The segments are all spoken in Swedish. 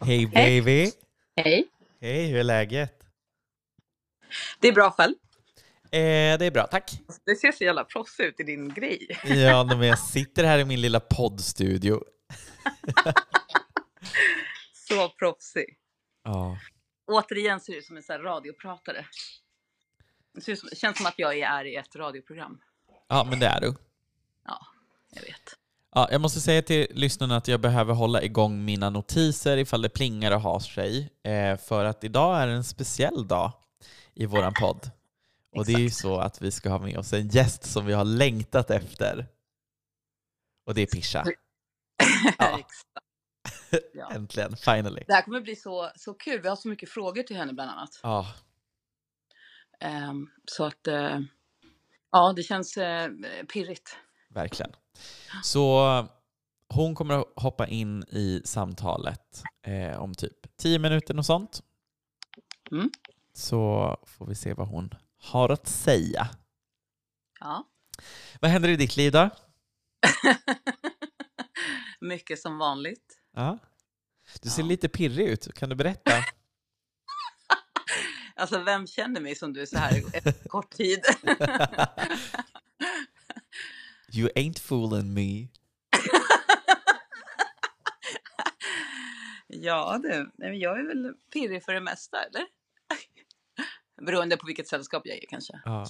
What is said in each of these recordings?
Hej baby! Hej. Hej, hur är läget? Det är bra själv. Eh, det är bra, tack. Det ser så jävla proffsigt ut i din grej. Ja, men jag sitter här i min lilla poddstudio. Så proffsig. Ja. Återigen ser du ut som en sån radiopratare. Det känns som att jag är i ett radioprogram. ja, men det är du. Ja, jag vet. Ja, jag måste säga till lyssnarna att jag behöver hålla igång mina notiser ifall det plingar och har sig. Eh, för att idag är en speciell dag i våran podd. Och det är ju så att vi ska ha med oss en gäst som vi har längtat efter. Och det är Pisha. Ja. Ja. Äntligen, finally. Det här kommer bli så, så kul. Vi har så mycket frågor till henne bland annat. Ja, Ehm, så att, eh, ja, det känns eh, pirrigt. Verkligen. Så hon kommer att hoppa in i samtalet eh, om typ 10 minuter och sånt. Mm. Så får vi se vad hon har att säga. Ja. Vad händer i ditt liv då? mycket som vanligt. Ja. Du ser Ja. lite pirrig ut. Kan du berätta? Alltså, vem känner mig som du så här kort tid? you ain't fooling me. Ja du, jag är väl pirrig för det mesta, eller? Beroende på vilket sällskap jag är kanske. Ja.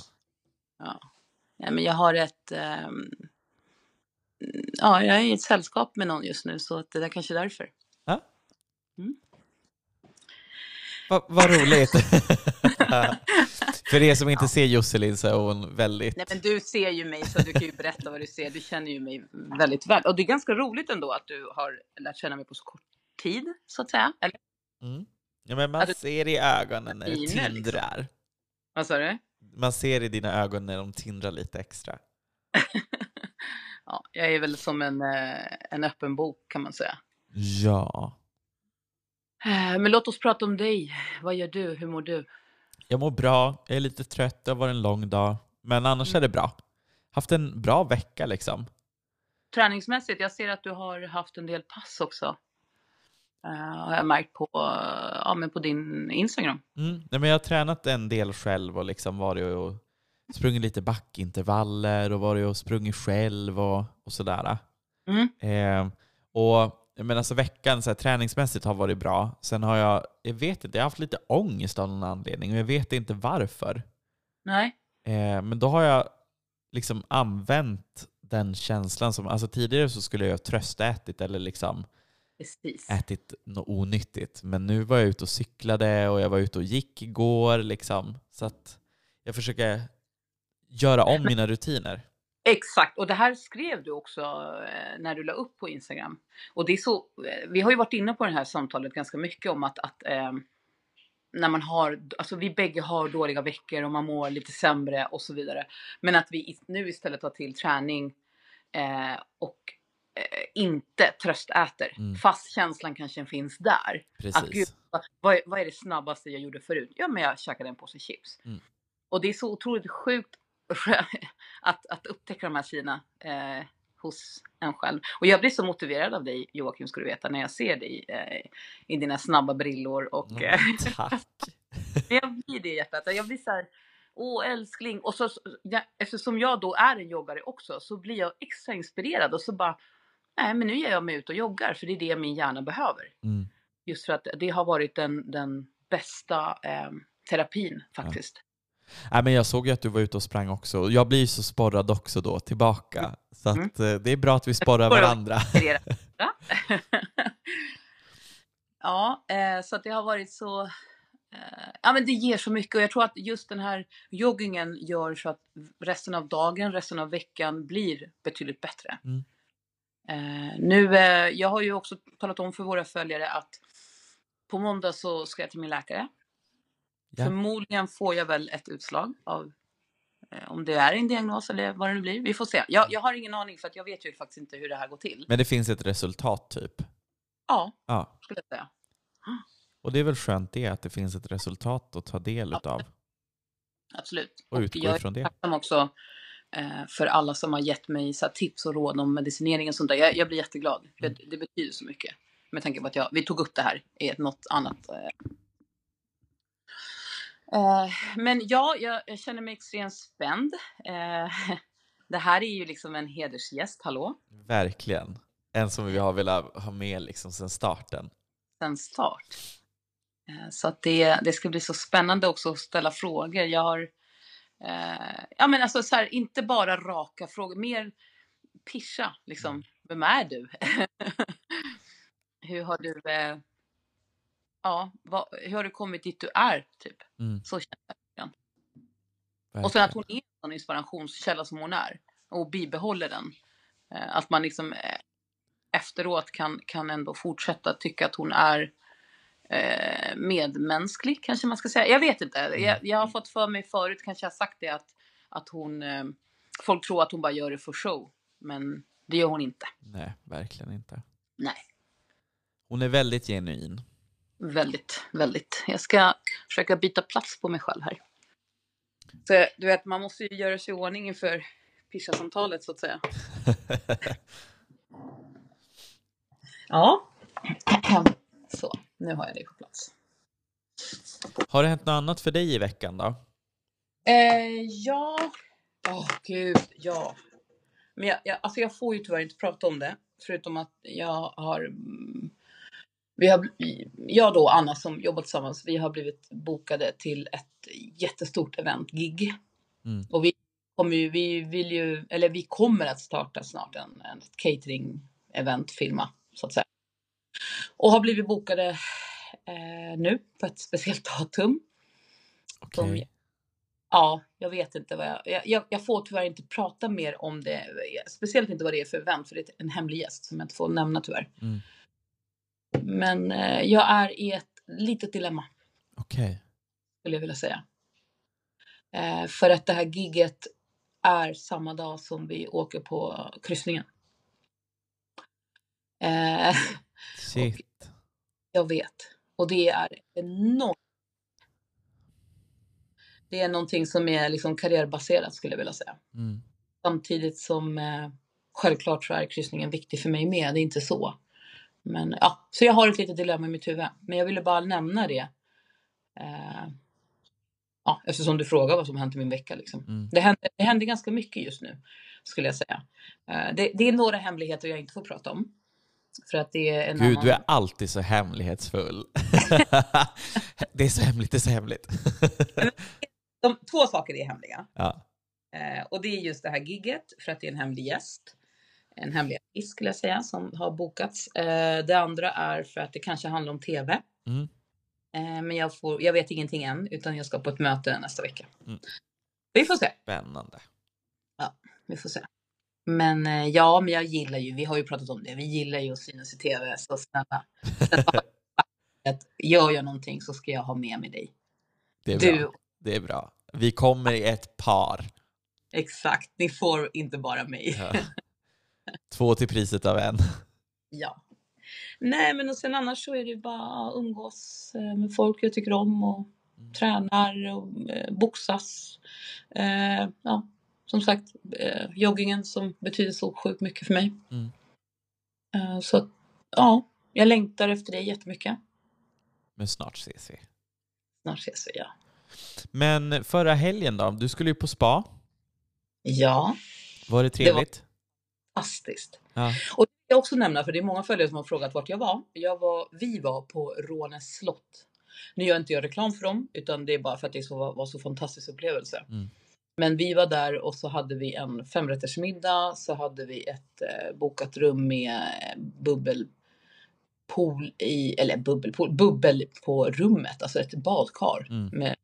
Ja. Nej, men jag har ett... ehm, ja, jag är i ett sällskap med någon just nu, så att det är kanske därför. Ja. Mm. Va, vad roligt. För er som inte ser Josselin så är hon väldigt... Nej, men du ser ju mig, så du kan ju berätta vad du ser. Du känner ju mig väldigt väl. Och det är ganska roligt ändå att du har lärt känna mig på så kort tid, så att säga. Eller Mm. Ja, men man Alltså, ser i ögonen när det liksom. tindrar. vad sa du? Man ser i dina ögon när de tindrar lite extra. Ja, jag är väl som en, eh, en öppen bok kan man säga. Ja. Eh, Men låt oss prata om dig. Vad gör du? Hur mår du? Jag mår bra, jag är lite trött, det har varit en lång dag. Men annars är det bra. Haft en bra vecka liksom. Träningsmässigt, jag ser att du har haft en del pass också. Uh, har jag märkt på, eh, ja, men på din Instagram. Mm. Nej, men jag har tränat en del själv och liksom varit och sprungit lite backintervaller och varit och sprungit själv och, och sådär. Mm. Eh, och menar, alltså veckan så här, träningsmässigt har varit bra. Sen har jag, jag vet inte, jag har haft lite ångest av någon anledning och jag vet inte varför. Nej. Eh, men då har jag liksom använt den känslan som, alltså tidigare så skulle jag tröstätit eller liksom Precis. ätit något onyttigt. Men nu var jag ute och cyklade och jag var ute och gick igår liksom. Så att jag försöker göra om mina rutiner. Exakt, och det här skrev du också eh, när du la upp på Instagram. Och det är så, eh, vi har ju varit inne på det här samtalet ganska mycket om att, att eh, när man har, alltså vi bägge har dåliga veckor och man mår lite sämre och så vidare. Men att vi nu istället tar till träning eh, och eh, inte tröstäter. Mm. Fast känslan kanske finns där. Att gud, Precis. vad- vad, är- det snabbaste jag gjorde förut? Ja, men jag käkade en påse chips. Mm. Och det är så otroligt sjukt att, att upptäcka de här sidorna eh, hos en själv. Och jag blir så motiverad av dig Joakim, ska du veta, när jag ser dig eh, i dina snabba brillor. Och, eh, Mm, tack. jag blir det i hjärtat. Jag blir så här, åh älskling. Och så, ja, eftersom jag då är en joggare också så blir jag extra inspirerad och så bara, nej men nu ger jag mig ut och joggar för det är det min hjärna behöver. Mm. Just för att det har varit den, den bästa eh, terapin faktiskt. Nej, men jag såg ju att du var ute och sprang också. Jag blir så sporrad också då tillbaka. Så att, Mm. eh, det är bra att vi sporrar varandra. Ja. eh, så att det har varit så... Eh, ja, men det ger så mycket och jag tror att just den här joggingen gör så att resten av dagen, resten av veckan blir betydligt bättre. Mm. Eh, nu, jag har ju också talat om för våra följare att på måndag så ska jag till min läkare. Ja. Förmodligen får jag väl ett utslag av eh, om det är en diagnos eller vad det nu blir. Vi får se. Jag, jag har ingen aning för att jag vet ju faktiskt inte hur det här går till. Men det finns ett resultat typ. Ja, Ja. skulle jag säga. Och det är väl skönt det, att det finns ett resultat att ta del utav. Absolut. Och utgå jag ifrån är det. tacksam också eh, för alla som har gett mig så här, tips och råd om medicinering och sånt där. Jag, jag blir jätteglad. Mm. Det betyder så mycket. med tanke på att jag, vi tog upp det här i ett, något annat. Eh. Eh, men ja, jag, jag, känner mig extremt spänd. Eh, det här är ju liksom en hedersgäst, hallå? Verkligen. En som vi har velat ha med liksom sedan starten. Sen start. Eh, så att det, det ska bli så spännande också att ställa frågor. Jag har, eh, ja men alltså så här, inte bara raka frågor, mer pischa liksom. Mm. Vem är du? hur har du, eh, ja, vad, hur har du kommit dit du är typ? Mm. Så känner jag. Verkligen. Och sen att hon är en sån inspirationskälla som hon är och bibehåller den. Eh, att man liksom eh, efteråt kan, kan ändå fortsätta tycka att hon är eh, medmänsklig, kanske man ska säga. Jag vet inte. Mm. Jag, jag, har fått för mig förut, kanske jag sagt det, att, att hon... Eh, folk tror att hon bara gör det för show. Men det gör hon inte. Nej, verkligen inte. Nej. Hon är väldigt genuin. Väldigt, väldigt. Jag ska försöka byta plats på mig själv här. Så du vet, man måste ju göra sig i ordning inför pischa-samtalet så att säga. ja. Så, nu har jag dig på plats. Har det hänt något annat för dig i veckan då? Eh, ja, åh oh, gud, ja. Men jag, jag, alltså jag får ju tyvärr inte prata om det, förutom att jag har vi har, jag då Anna som jobbar tillsammans, vi har blivit bokade till ett jättestort event-gig. Mm. Och vi kommer ju, vi vill ju, eller vi kommer att starta snart en, en catering-event-firma, så att säga. Och har blivit bokade eh, nu på ett speciellt datum. Okej. Okay. Ja, jag vet inte vad jag, jag, jag... får tyvärr inte prata mer om det. Speciellt inte vad det är för event, för det är en hemlig gäst som jag inte får nämna tyvärr. Mm. Men eh, jag är i ett litet dilemma. Okej. Okay. Skulle jag vilja säga. Eh, för att det här giget är samma dag som vi åker på kryssningen. Eh, Shit. Jag vet. Och det är enormt. Det är någonting som är liksom karriärbaserat skulle jag vilja säga. Mm. Samtidigt som eh, självklart så är kryssningen viktig för mig med. Det är inte så. Men ja, så jag har ett litet dilemma i mitt huvud. Men jag ville bara nämna det. Eh, ja, eftersom du frågar vad som hänt i min vecka. Liksom. Mm. Det, händer, det händer ganska mycket just nu, skulle jag säga. Eh, det, det, är några hemligheter jag inte får prata om. För att det är en Gud, annan... du är alltid så hemlighetsfull. det är så hemligt, det är så hemligt. De, två saker är hemliga. Ja. Eh, och det är just det här gigget, för att det är en hemlig gäst en hemlig artist skulle jag säga som har bokats. Eh, det andra är för att det kanske handlar om TV. Mm. Eh, men jag, får, jag vet ingenting än utan jag ska på ett möte nästa vecka. Mm. Vi får se. Spännande. Ja, vi får se. Men eh, ja, men jag gillar ju, vi har ju pratat om det, vi gillar ju att synas i TV, så snälla. gör jag någonting så ska jag ha med mig dig. Det är bra. Du. Det är bra. Vi kommer i ett par. Exakt, ni får inte bara mig. Ja. Två till priset av en. Ja. Nej, men och sen annars så är det bara umgås eh, med folk jag tycker om och mm. tränar och eh, boxas. Eh, ja, som sagt, eh, joggingen som betyder så sjukt mycket för mig. Mm. Eh, så ja, jag längtar efter dig jättemycket. Men snart ses vi. Snart ses vi, ja. Men förra helgen då? Du skulle ju på spa. Ja. Var det trevligt? Det fantastiskt. Ja. Och det jag också nämna, för det är många följare som har frågat vart jag var. Jag var vi var på Rånäs slott. Nu gör inte jag reklam för dem, utan det är bara för att det så, var så fantastisk upplevelse. Mm. Men vi var där och så hade vi en femrättersmiddag, så hade vi ett eh, bokat rum med eh, bubbelpool i, eller bubbelpool, bubbel på rummet, alltså ett badkar mm. med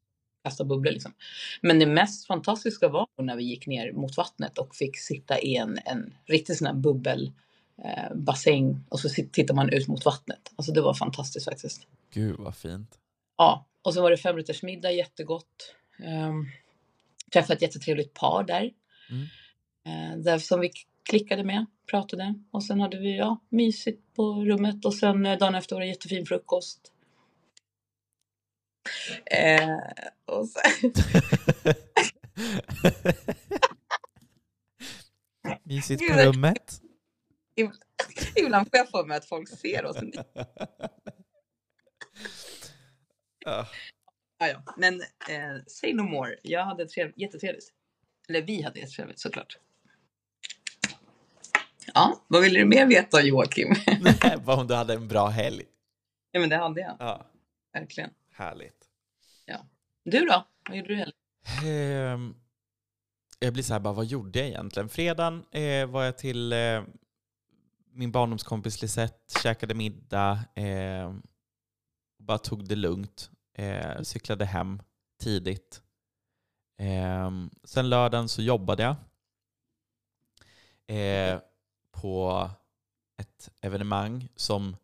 kasta bubblor liksom. Men det mest fantastiska var när vi gick ner mot vattnet och fick sitta i en, en riktig sån här bubbelbassäng eh, och så tittar man ut mot vattnet. Alltså det var fantastiskt faktiskt. Gud vad fint. Ja, och så var det femrättersmiddag, jättegott. Um, träffade ett jättetrevligt par där. Mm. Uh, där som vi klickade med, pratade och sen hade vi ja, mysigt på rummet och sen uh, dagen efter var det jättefin frukost. Eh, och så... Mysigt på rummet. Ibland får jag för mig att folk ser oss. Ja. Ja, ja. Men eh, say no more. Jag hade trev- jättetrevligt. Eller vi hade jättetrevligt såklart. Ja, vad ville du mer veta Joakim? Nej, Bara om du hade en bra helg. ja, men det hade jag. Ja, Verkligen. Härligt. Du då? Vad gjorde du i helgen? Ehm, jag blir så här, bara, vad gjorde jag egentligen? Fredagen eh, var jag till eh, min barndomskompis Lisette, käkade middag, eh, bara tog det lugnt, eh, cyklade hem tidigt. Ehm, sen lördagen så jobbade jag eh, på ett evenemang som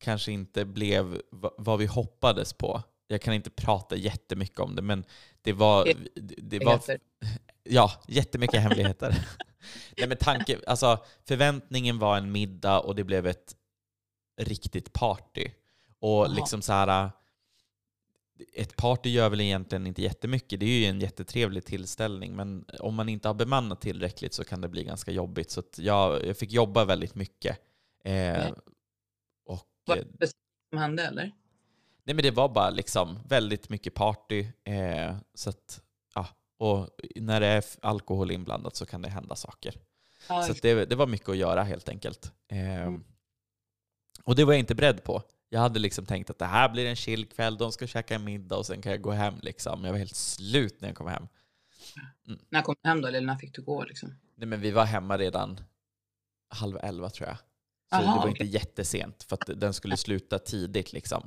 kanske inte blev va- vad vi hoppades på. Jag kan inte prata jättemycket om det, men det var... Det, var ja, jättemycket hemligheter. Nej, men tanke, alltså, förväntningen var en middag och det blev ett riktigt party. Och Jaha. liksom så här... Ett party gör väl egentligen inte jättemycket. Det är ju en jättetrevlig tillställning, men om man inte har bemannat tillräckligt så kan det bli ganska jobbigt. Så jag, jag fick jobba väldigt mycket. Eh, Eh, det som hände eller? Nej men det var bara liksom väldigt mycket party. Eh, så att, ja, och när det är alkohol inblandat så kan det hända saker. Ja, Så det, det var mycket att göra helt enkelt. Eh, Mm. Och det var jag inte beredd på. Jag hade liksom tänkt att det här blir en chill kväll, de ska käka en middag och sen kan jag gå hem. Liksom. Jag var helt slut när jag kom hem. När kom du hem då? Eller när fick du gå liksom? Nej, men vi var hemma redan halv elva tror jag. Så Aha, det var okej. inte jättesent för att den skulle sluta tidigt. Liksom.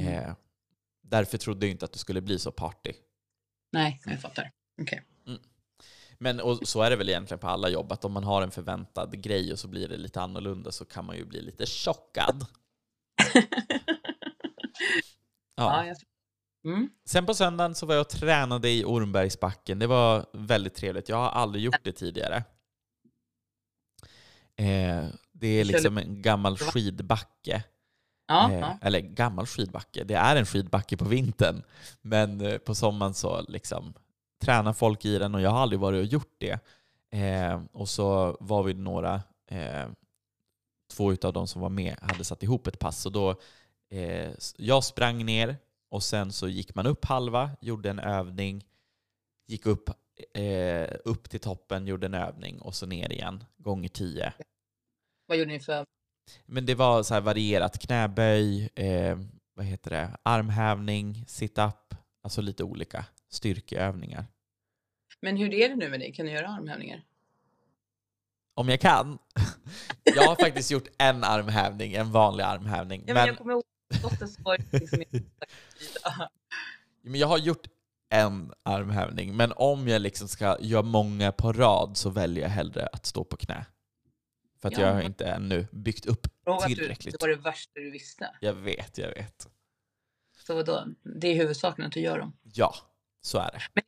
Mm. Eh, därför trodde jag inte att det skulle bli så party. Nej, jag fattar. Okej. Men och så är det väl egentligen på alla jobb, att om man har en förväntad grej och så blir det lite annorlunda så kan man ju bli lite chockad. Ja, mm. Sen på söndagen så var jag och tränade i Ormbergsbacken. Det var väldigt trevligt. Jag har aldrig gjort det tidigare. Eh, det är liksom en gammal skidbacke. Ja, Eh, ja. Eller gammal skidbacke. Det är en skidbacke på vintern. Men eh, på sommaren så liksom tränar folk i den och jag har aldrig varit och gjort det. Eh, och så var vi några, eh, två utav de som var med hade satt ihop ett pass. Så då, eh, jag sprang ner och sen så gick man upp halva, gjorde en övning, gick upp, eh, upp till toppen, gjorde en övning och så ner igen, gånger tio. Vad gjorde ni för... Men det var så här varierat. Knäböj, eh, vad heter det? armhävning, sit-up. Alltså lite olika styrkeövningar. Men hur är det nu med dig? Kan du göra armhävningar? Om jag kan. Jag har faktiskt gjort en armhävning, en vanlig armhävning. Ja, men men, jag kommer ihåg liksom men jag har gjort en armhävning. Men om jag liksom ska göra många på rad så väljer jag hellre att stå på knä. För att Ja. jag har inte ännu byggt upp Fråga att du, tillräckligt. det var det värsta du visste. Jag vet, jag vet. Så vadå? Det är huvudsaken att du gör dem. Ja, så är det.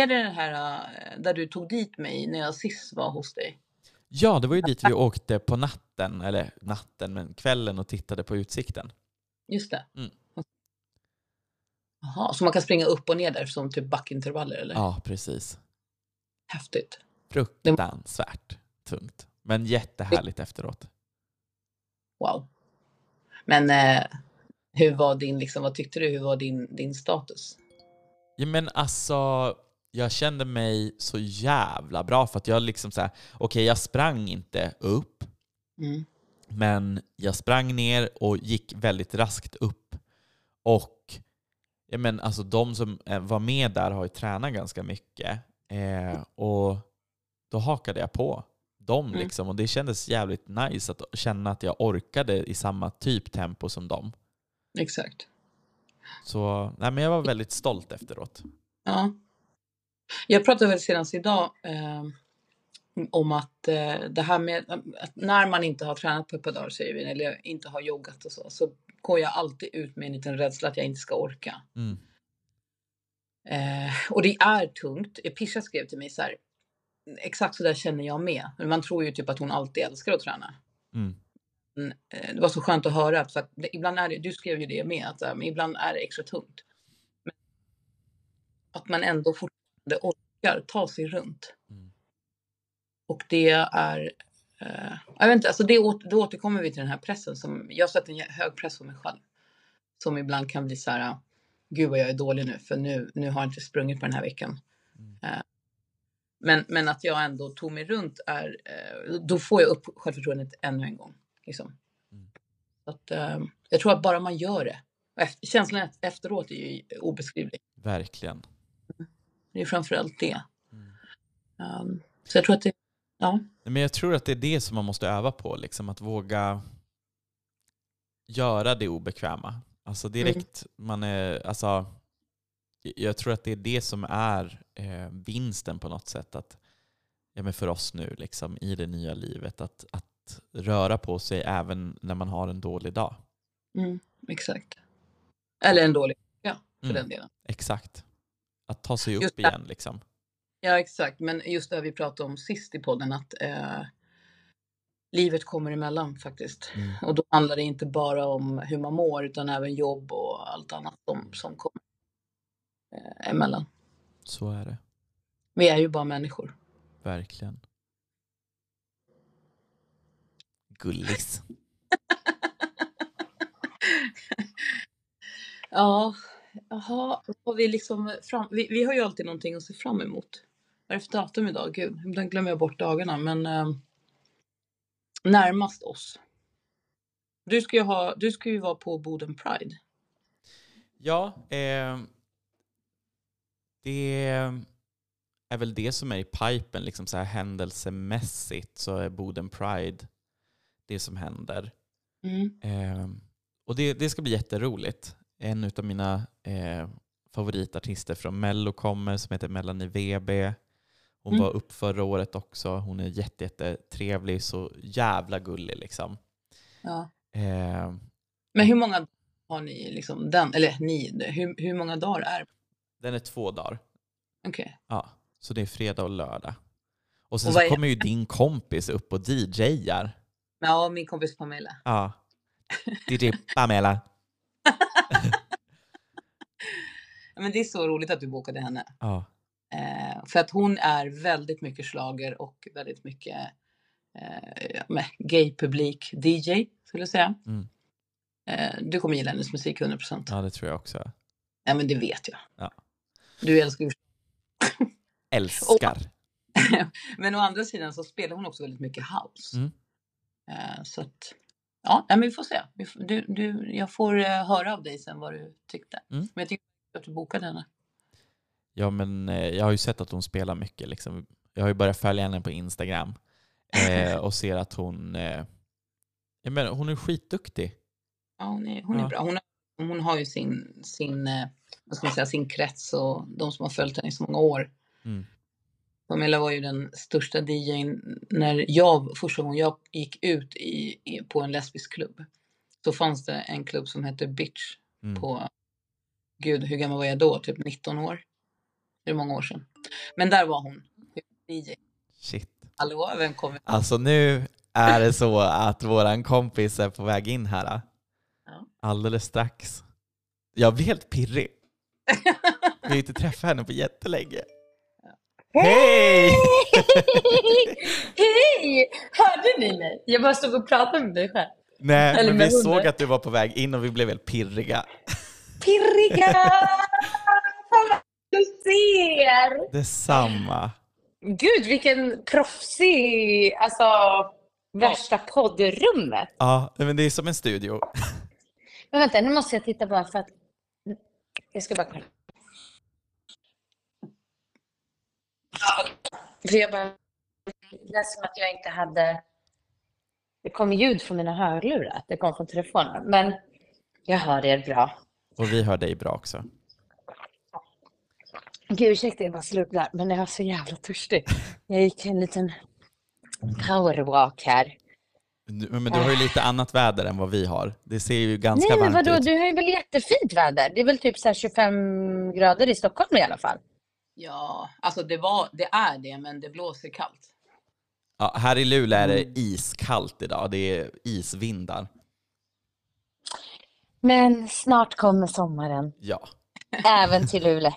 Är det den här äh, där du tog dit mig när jag sist var hos dig? Ja, det var ju dit vi åkte på natten, eller natten, men kvällen och tittade på utsikten. Just det. Mm. Jaha, så man kan springa upp och ner där som typ backintervaller eller? Ja, precis. Häftigt. Fruktansvärt tungt. Men jättehärligt efteråt. Wow. Men eh, hur var din, liksom, vad tyckte du, hur var din, din status? Ja, men alltså, jag kände mig så jävla bra för att jag liksom så här, okej, jag sprang inte upp, Mm. men jag sprang ner och gick väldigt raskt upp. Och ja, men alltså, de som eh, var med där har ju tränat ganska mycket. Eh, och då hakade jag på dem. Mm. Liksom, och det kändes jävligt nice att känna att jag orkade i samma typ tempo som dem. Exakt. Så nej, men jag var väldigt stolt efteråt. Ja. Jag pratade väl senast idag eh, om att eh, det här med att när man inte har tränat på ett par dagar säger vi, eller inte har joggat och så, så går jag alltid ut med en liten rädsla att jag inte ska orka. Mm. Eh, och det är tungt. Pisha skrev till mig så här, exakt så där känner jag med. Men Man tror ju typ att hon alltid älskar att träna. Mm. Men, eh, det var så skönt att höra, för att ibland är det, du skrev ju det med, att eh, men ibland är det extra tungt. Men att man ändå fortfarande orkar ta sig runt. Mm. Och det är eh, jag vet inte, alltså det, då återkommer vi till den här pressen som, jag sätter en hög press på mig själv. Som ibland kan bli så här, gud vad jag är dålig nu, för nu, nu har jag inte sprungit på den här veckan. Mm. Eh, men, men att jag ändå tog mig runt är, eh, då får jag upp självförtroendet ännu en gång. Liksom. Mm. Att, eh, jag tror att bara man gör det, efter, känslan efteråt är ju obeskrivlig. Verkligen. Det är framförallt det. Mm. Um, så jag tror att det, ja. Men jag tror att det är det som man måste öva på, liksom, att våga göra det obekväma. Alltså direkt man är, alltså, jag tror att det är det som är eh, vinsten på något sätt. Att, ja, men för oss nu liksom, i det nya livet, att, att röra på sig även när man har en dålig dag. Mm, exakt. Eller en dålig vecka för Mm. den delen. Exakt. Att ta sig upp Just igen. Liksom. Ja, exakt. Men just det vi pratade om sist i podden, att eh, livet kommer emellan faktiskt. Mm. Och då handlar det inte bara om hur man mår, utan även jobb och allt annat som, som kommer eh, emellan. Så är det. Vi är ju bara människor. Verkligen. Gullis. Ja, jaha, har vi liksom fram, vi, vi har ju alltid någonting att se fram emot. Vad är det för datum idag? Gud, ibland glömmer jag bort dagarna, men eh, närmast oss. Du ska ju, ha, du ska ju vara på Boden Pride. Ja, eh, det är väl det som är i pipen, liksom så här händelsemässigt så är Boden Pride det som händer. Mm. Eh, och det, det ska bli jätteroligt. En av mina eh, favoritartister från Mello kommer som heter Melanie Webe. Hon Mm. var upp förra året också. Hon är jätte, jättetrevlig, så jävla gullig liksom. Ja. Eh, Men hur många har ni liksom den, eller ni, hur, hur många dagar är? Den är två dagar. Okej. Ja, så det är fredag och lördag. Och sen Och så kommer ju din kompis upp och DJar. Ja, min kompis Pamela. Ja. DJ Pamela. Ja, Men det är så roligt att du bokade henne. Ja. Eh, för att hon är väldigt mycket slager och väldigt mycket eh, med gay-publik DJ, skulle jag säga. Mm. Eh, du kommer gilla hennes musik 100%. Ja. ja, det tror jag också. men det vet jag. Ja. Du älskar ju Älskar. Men å andra sidan så spelar hon också väldigt mycket house. Mm. Eh, så att, ja, men vi får se. Du, du, jag får eh, höra av dig sen vad du tyckte. Mm. Men jag tycker att du bokade henne. Ja, men eh, jag har ju sett att hon spelar mycket. Liksom. Jag har ju börjat följa henne på Instagram eh, och ser att hon, eh, jag menar, hon är skitduktig. Ja, hon är, hon är Ja. bra. Hon, har- hon har ju sin, sin, eh, vad ska man säga, sin krets och de som har följt henne i så många år. Mm. Pamela var ju den största DJn när jag, första gången jag gick ut i, i, på en lesbisk klubb. Så fanns det en klubb som hette Bitch Mm. på, gud hur gammal var jag då? Typ 19 år. Det är många år sedan. Men där var hon, DJ. Shit. Hallå, vem kommer? Alltså nu är det så att våran kompis är på väg in här. Alldeles strax. Jag blir helt pirrig. Vi har inte träffat henne på jättelänge. Hej! Hej! Hörde ni mig? Jag bara stod och pratade med mig själv. Nej, Eller men vi hunden. såg att du var på väg in och vi blev helt pirriga. Pirriga! Fan vad du ser! Detsamma. Gud, vilken proffsig, alltså värsta poddrummet. Ja, men det är som en studio. Men vänta, nu måste jag titta bara för att... Jag ska bara kolla. För jag bara... Det lät som att jag inte hade... Det kom ljud från mina hörlurar, det kom från telefonen. Men jag hör er bra. Och vi hör dig bra också. Gud, ursäkta, jag bara sluddrar, men jag var så jävla törstig. Jag gick en liten powerwalk här. Du- Men du har ju lite annat väder än vad vi har. Det ser ju ganska Nej, men varmt vadå, ut. du har ju väl jättefint väder? Det är väl typ så här 25 grader i Stockholm i alla fall. Ja, alltså det, var, det är det, men det blåser kallt. Ja, här i Luleå är det Mm. iskallt idag. Det är isvindar. Men snart kommer sommaren, Ja, även till Luleå.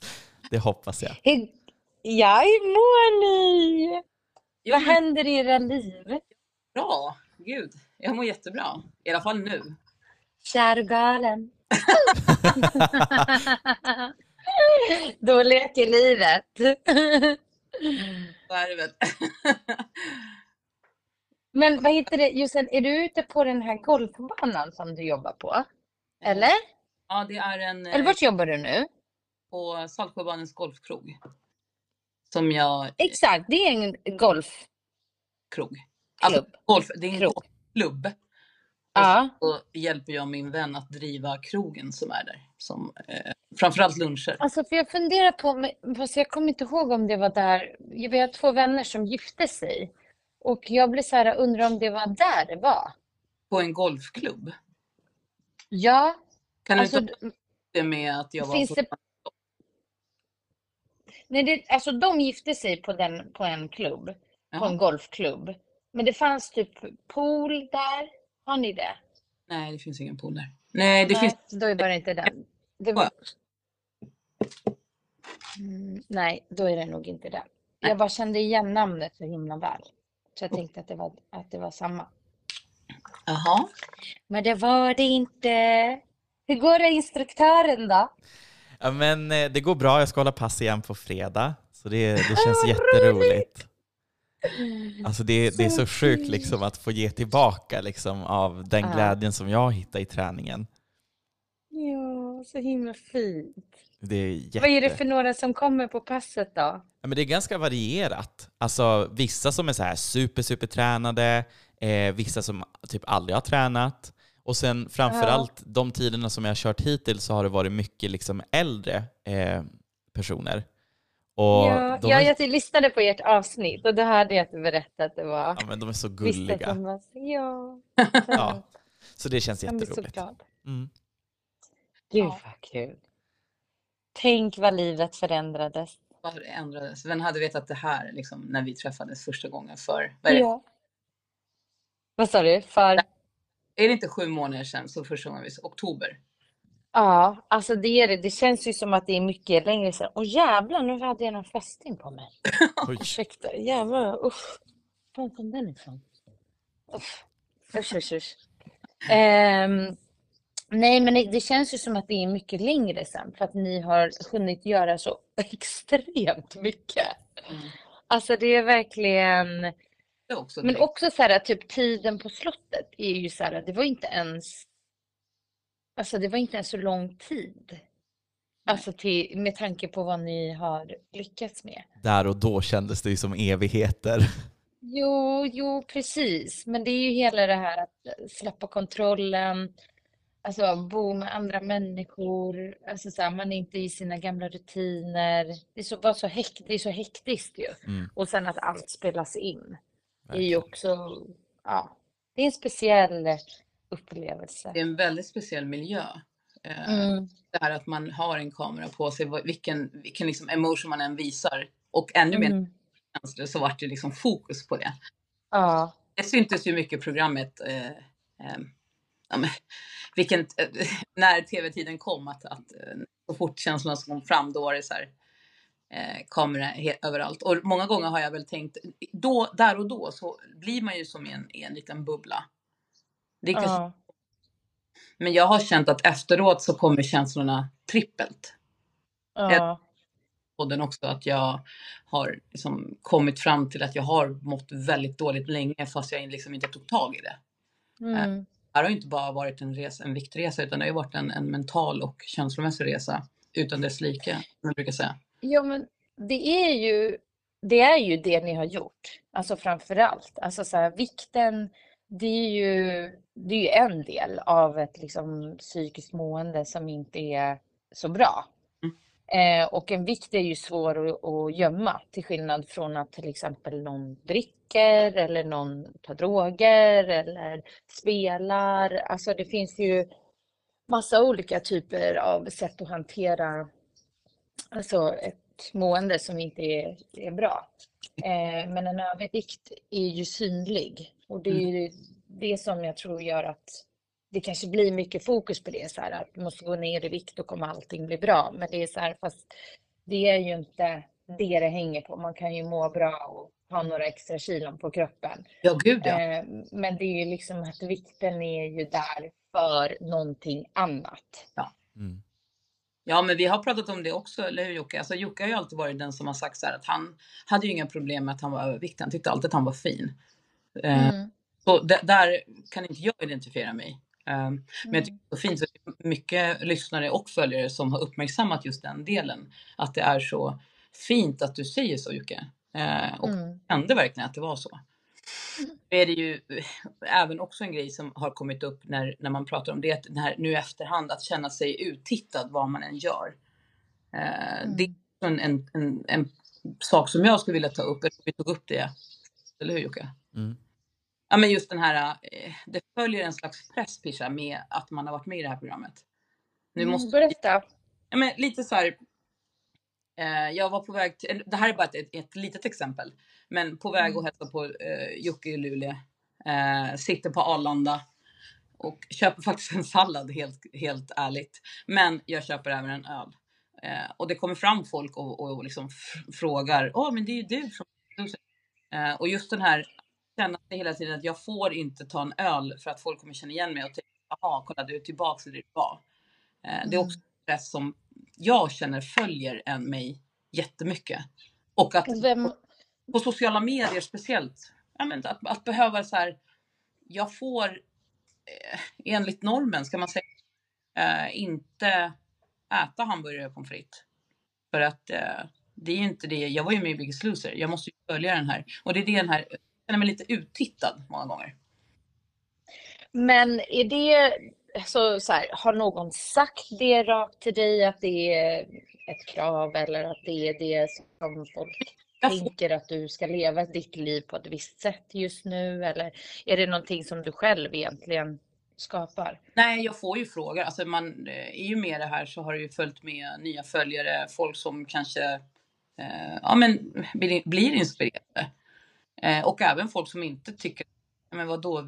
det hoppas jag. Hur... Ja, hur mår ni? Jo, Vad händer i era liv? Bra. Gud, jag mår jättebra. I alla fall nu. Kär och galen. Då leker livet. Så är det väl. Men vad heter det, Jossan, är du ute på den här golfbanan som du jobbar på? Eller? Ja, det är en Eller eh, vart jobbar du nu? på Saltsjöbadens golfkrog. Som jag... Exakt, det är en golfklubb. Alltså, golf, det är en Krog. golfklubb. Ja. Och hjälper jag min vän att driva krogen som är där. Som, eh, framförallt luncher. Alltså för jag funderar på, fast jag kommer inte ihåg om det var där. Vi har två vänner som gifte sig. Och jag blir så här, undrar om det var där det var. På en golfklubb. Ja, Kan alltså, du ta det med att jag var på... det- nej, det, alltså de gifte sig på, den, på en klubb, på Jaha. en golfklubb. Men det fanns typ pool där. Har ni det? Nej, det finns ingen pool där. Nej, det nej, finns... då är det inte den. Det var... Mm, nej, då är det nog inte den. Jag bara kände igen namnet så himla väl. Så jag tänkte att det var, att det var samma. Jaha. Men det var det inte. Hur går det instruktören då? Ja, men eh, det går bra, jag ska hålla pass igen på fredag. Så det, det känns jätteroligt. Alltså det, det är Så sjukt liksom att få ge tillbaka liksom av den Ja. glädjen som jag hittar i träningen. Ja, så himla fint. Är jätte... Vad är det för några som kommer på passet då? Ja, men det är ganska varierat. Alltså vissa som är så här super, super tränade, eh, vissa som typ aldrig har tränat. Och sen framförallt de tiderna som jag har kört hittills så har det varit mycket liksom äldre eh, personer. Och Ja, de, ja, jag lyssnade på ert avsnitt och då hörde jag att du berättade att det var ja, men de är så gulliga. var ja. Ja, så det känns Jag blir så jätteroligt. glad. Mm. Gud Ja. vad kul. Tänk vad livet förändrades. Vad det ändrades. Vem hade vetat det här liksom, när vi träffades första gången för... Vad är, det? Ja. Vad sa du? För? är det inte sju månader sedan? Så första gången vi... Oktober. Ja, alltså det är det. Det känns ju som att det är mycket längre sedan. Åh jävlar, nu hade jag någon fästing på mig. Ursäkta, jävlar, usch. Var kom den ifrån? Usch, usch, usch. usch. Ehm, nej, men det, det känns ju som att det är mycket längre sedan för att ni har hunnit göra så extremt mycket. Mm. Alltså det är verkligen, Det är också men också så här typ tiden på slottet är ju så här, det var inte ens, alltså det var inte ens så lång tid. Alltså till, med tanke på vad ni har lyckats med. Där och då kändes det ju som evigheter. Jo, jo, precis. Men det är ju hela det här att släppa kontrollen, alltså bo med andra människor, alltså så här, man är inte i sina gamla rutiner. Det är så, bara så, hekt, det är så hektiskt ju. Mm, Och sen att allt spelas in. Det är ju också, ja, det är en speciell upplevelse. Det är en väldigt speciell miljö. Eh, Mm, Det här att man har en kamera på sig, vilken, vilken liksom emotion man än visar. Och ännu mer mm, känslor så vart det liksom fokus på det. ja, Det syntes ju mycket i programmet, eh, eh, ja, men, vilken, eh, när tv-tiden kom, att, att eh, så fort känslorna kom fram då var det så här, eh, kamera överallt. Och många gånger har jag väl tänkt, då, där och då så blir man ju som i en, i en liten bubbla. Det kanske, ja, Men jag har känt att efteråt så kommer känslorna trippelt. ja, podden också att jag har liksom kommit fram till att jag har mått väldigt dåligt länge fast jag liksom inte tog tag i det. mm, Det här har inte bara varit en, resa, en viktresa utan det har ju varit en, en mental och känslomässig resa utan dess like, som jag brukar säga. Ja, men det är ju det, är ju det ni har gjort. Alltså framför allt. Alltså så här, vikten, det är ju, det är ju en del av ett liksom, psykiskt mående som inte är så bra. Eh, och en vikt är ju svår att, att gömma till skillnad från att till exempel någon dricker eller någon tar droger eller spelar. Alltså det finns ju massa olika typer av sätt att hantera alltså ett mående som inte är, är bra. Eh, men en övervikt är ju synlig och det är ju det som jag tror gör att det kanske blir mycket fokus på det, så här, att du måste gå ner i vikt och kommer allting bli bra. Men det är så här, fast det är ju inte det det hänger på. Man kan ju må bra och ha några extra kilon på kroppen. Ja, gud ja. Eh, men det är ju liksom att vikten är ju där för någonting annat. Mm. Ja, men vi har pratat om det också, eller hur Jocke? Alltså Jocke har ju alltid varit den som har sagt så här att han hade ju inga problem med att han var överviktig. Han tyckte alltid att han var fin. Eh, Mm. Så där kan inte jag identifiera mig. Eh, Men jag Mm. tycker det är så fint, det är mycket lyssnare och följare som har uppmärksammat just den delen. Att det är så fint att du säger så Jocke. Eh, Och Mm. kände verkligen att det var så. Nu är det ju eh, även också en grej som har kommit upp när, när man pratar om det, att här, nu i efterhand, att känna sig uttittad vad man än gör. Eh, Det är en, en, en, en sak som jag skulle vilja ta upp, vi tog upp det, eller hur Jocke? Mm. Ja men just den här, eh, det följer en slags press Pisha med att man har varit med i det här programmet. Nu Mm, måste Berätta. Ja, men lite så här. Eh, jag var på väg till, det här är bara ett, ett, litet exempel, men på väg Mm. att hälsa på eh, Jocke i Luleå. Eh, sitter på Arlanda och köper faktiskt en sallad helt, helt ärligt. Men jag köper även en öl. Eh, och det kommer fram folk och, och liksom frågar, åh men det är ju du från eh, Och just den här, känna hela tiden att jag får inte ta en öl för att folk kommer känna igen mig och tänka, jaha kolla du är tillbaka där du var. Eh, det är Mm. också en press som jag känner följer en mig jättemycket. Och att Vem, på sociala medier speciellt, ja, men att, att behöva så här, jag får eh, enligt normen ska man säga, eh, inte äta hamburgare och pommes frites. För att eh, det är inte det, jag var ju med i Biggest Loser, jag måste ju följa den här. Och det är det den här, känner mig lite uttittad många gånger. men är det så, så här, har någon sagt det rakt till dig att det är ett krav eller att det är det som folk Jag tänker att du ska leva ditt liv på ett visst sätt just nu? Eller är det någonting som du själv egentligen skapar? nej, jag får ju frågor, alltså man eh, är ju med det här så har det ju följt med nya följare, folk som kanske eh, ja, men blir, blir inspirerade. Eh, och även folk som inte tycker, "Ja, men vadå,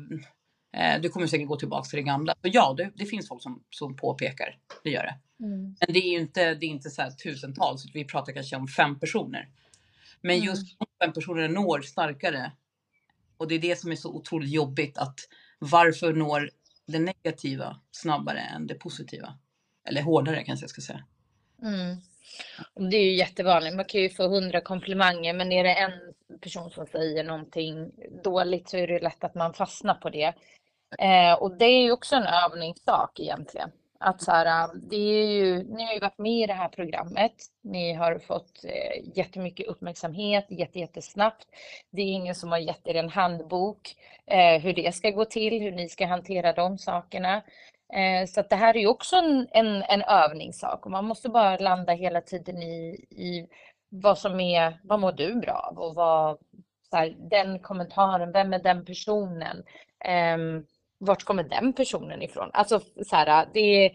eh, du kommer säkert gå tillbaka till det gamla. Så ja, det, det finns folk som, som påpekar, det gör det. Mm. Men det är ju inte, det är inte så här tusentals, vi pratar kanske om fem personer. Men Mm. just de fem personerna når starkare. Och det är det som är så otroligt jobbigt att varför når det negativa snabbare än det positiva? Eller hårdare kanske jag ska säga. Mm. Och Det är ju jättevanligt. Man kan ju få hundra komplimanger, men är det en person som säger någonting dåligt så är det lätt att man fastnar på det. Eh, och det är ju också en övningssak egentligen. Att så här, eh, det är ju, ni har ju varit med i det här programmet. Ni har fått eh, jättemycket uppmärksamhet jätte, jättesnabbt. Det är ingen som har gett er en handbok eh, hur det ska gå till, hur ni ska hantera de sakerna. Eh, Så att det här är ju också en, en, en övningssak och man måste bara landa hela tiden i, i vad som är, vad mår du bra av och vad, så här, den kommentaren, vem är den personen? Ehm, vart kommer den personen ifrån? Alltså så här, det är,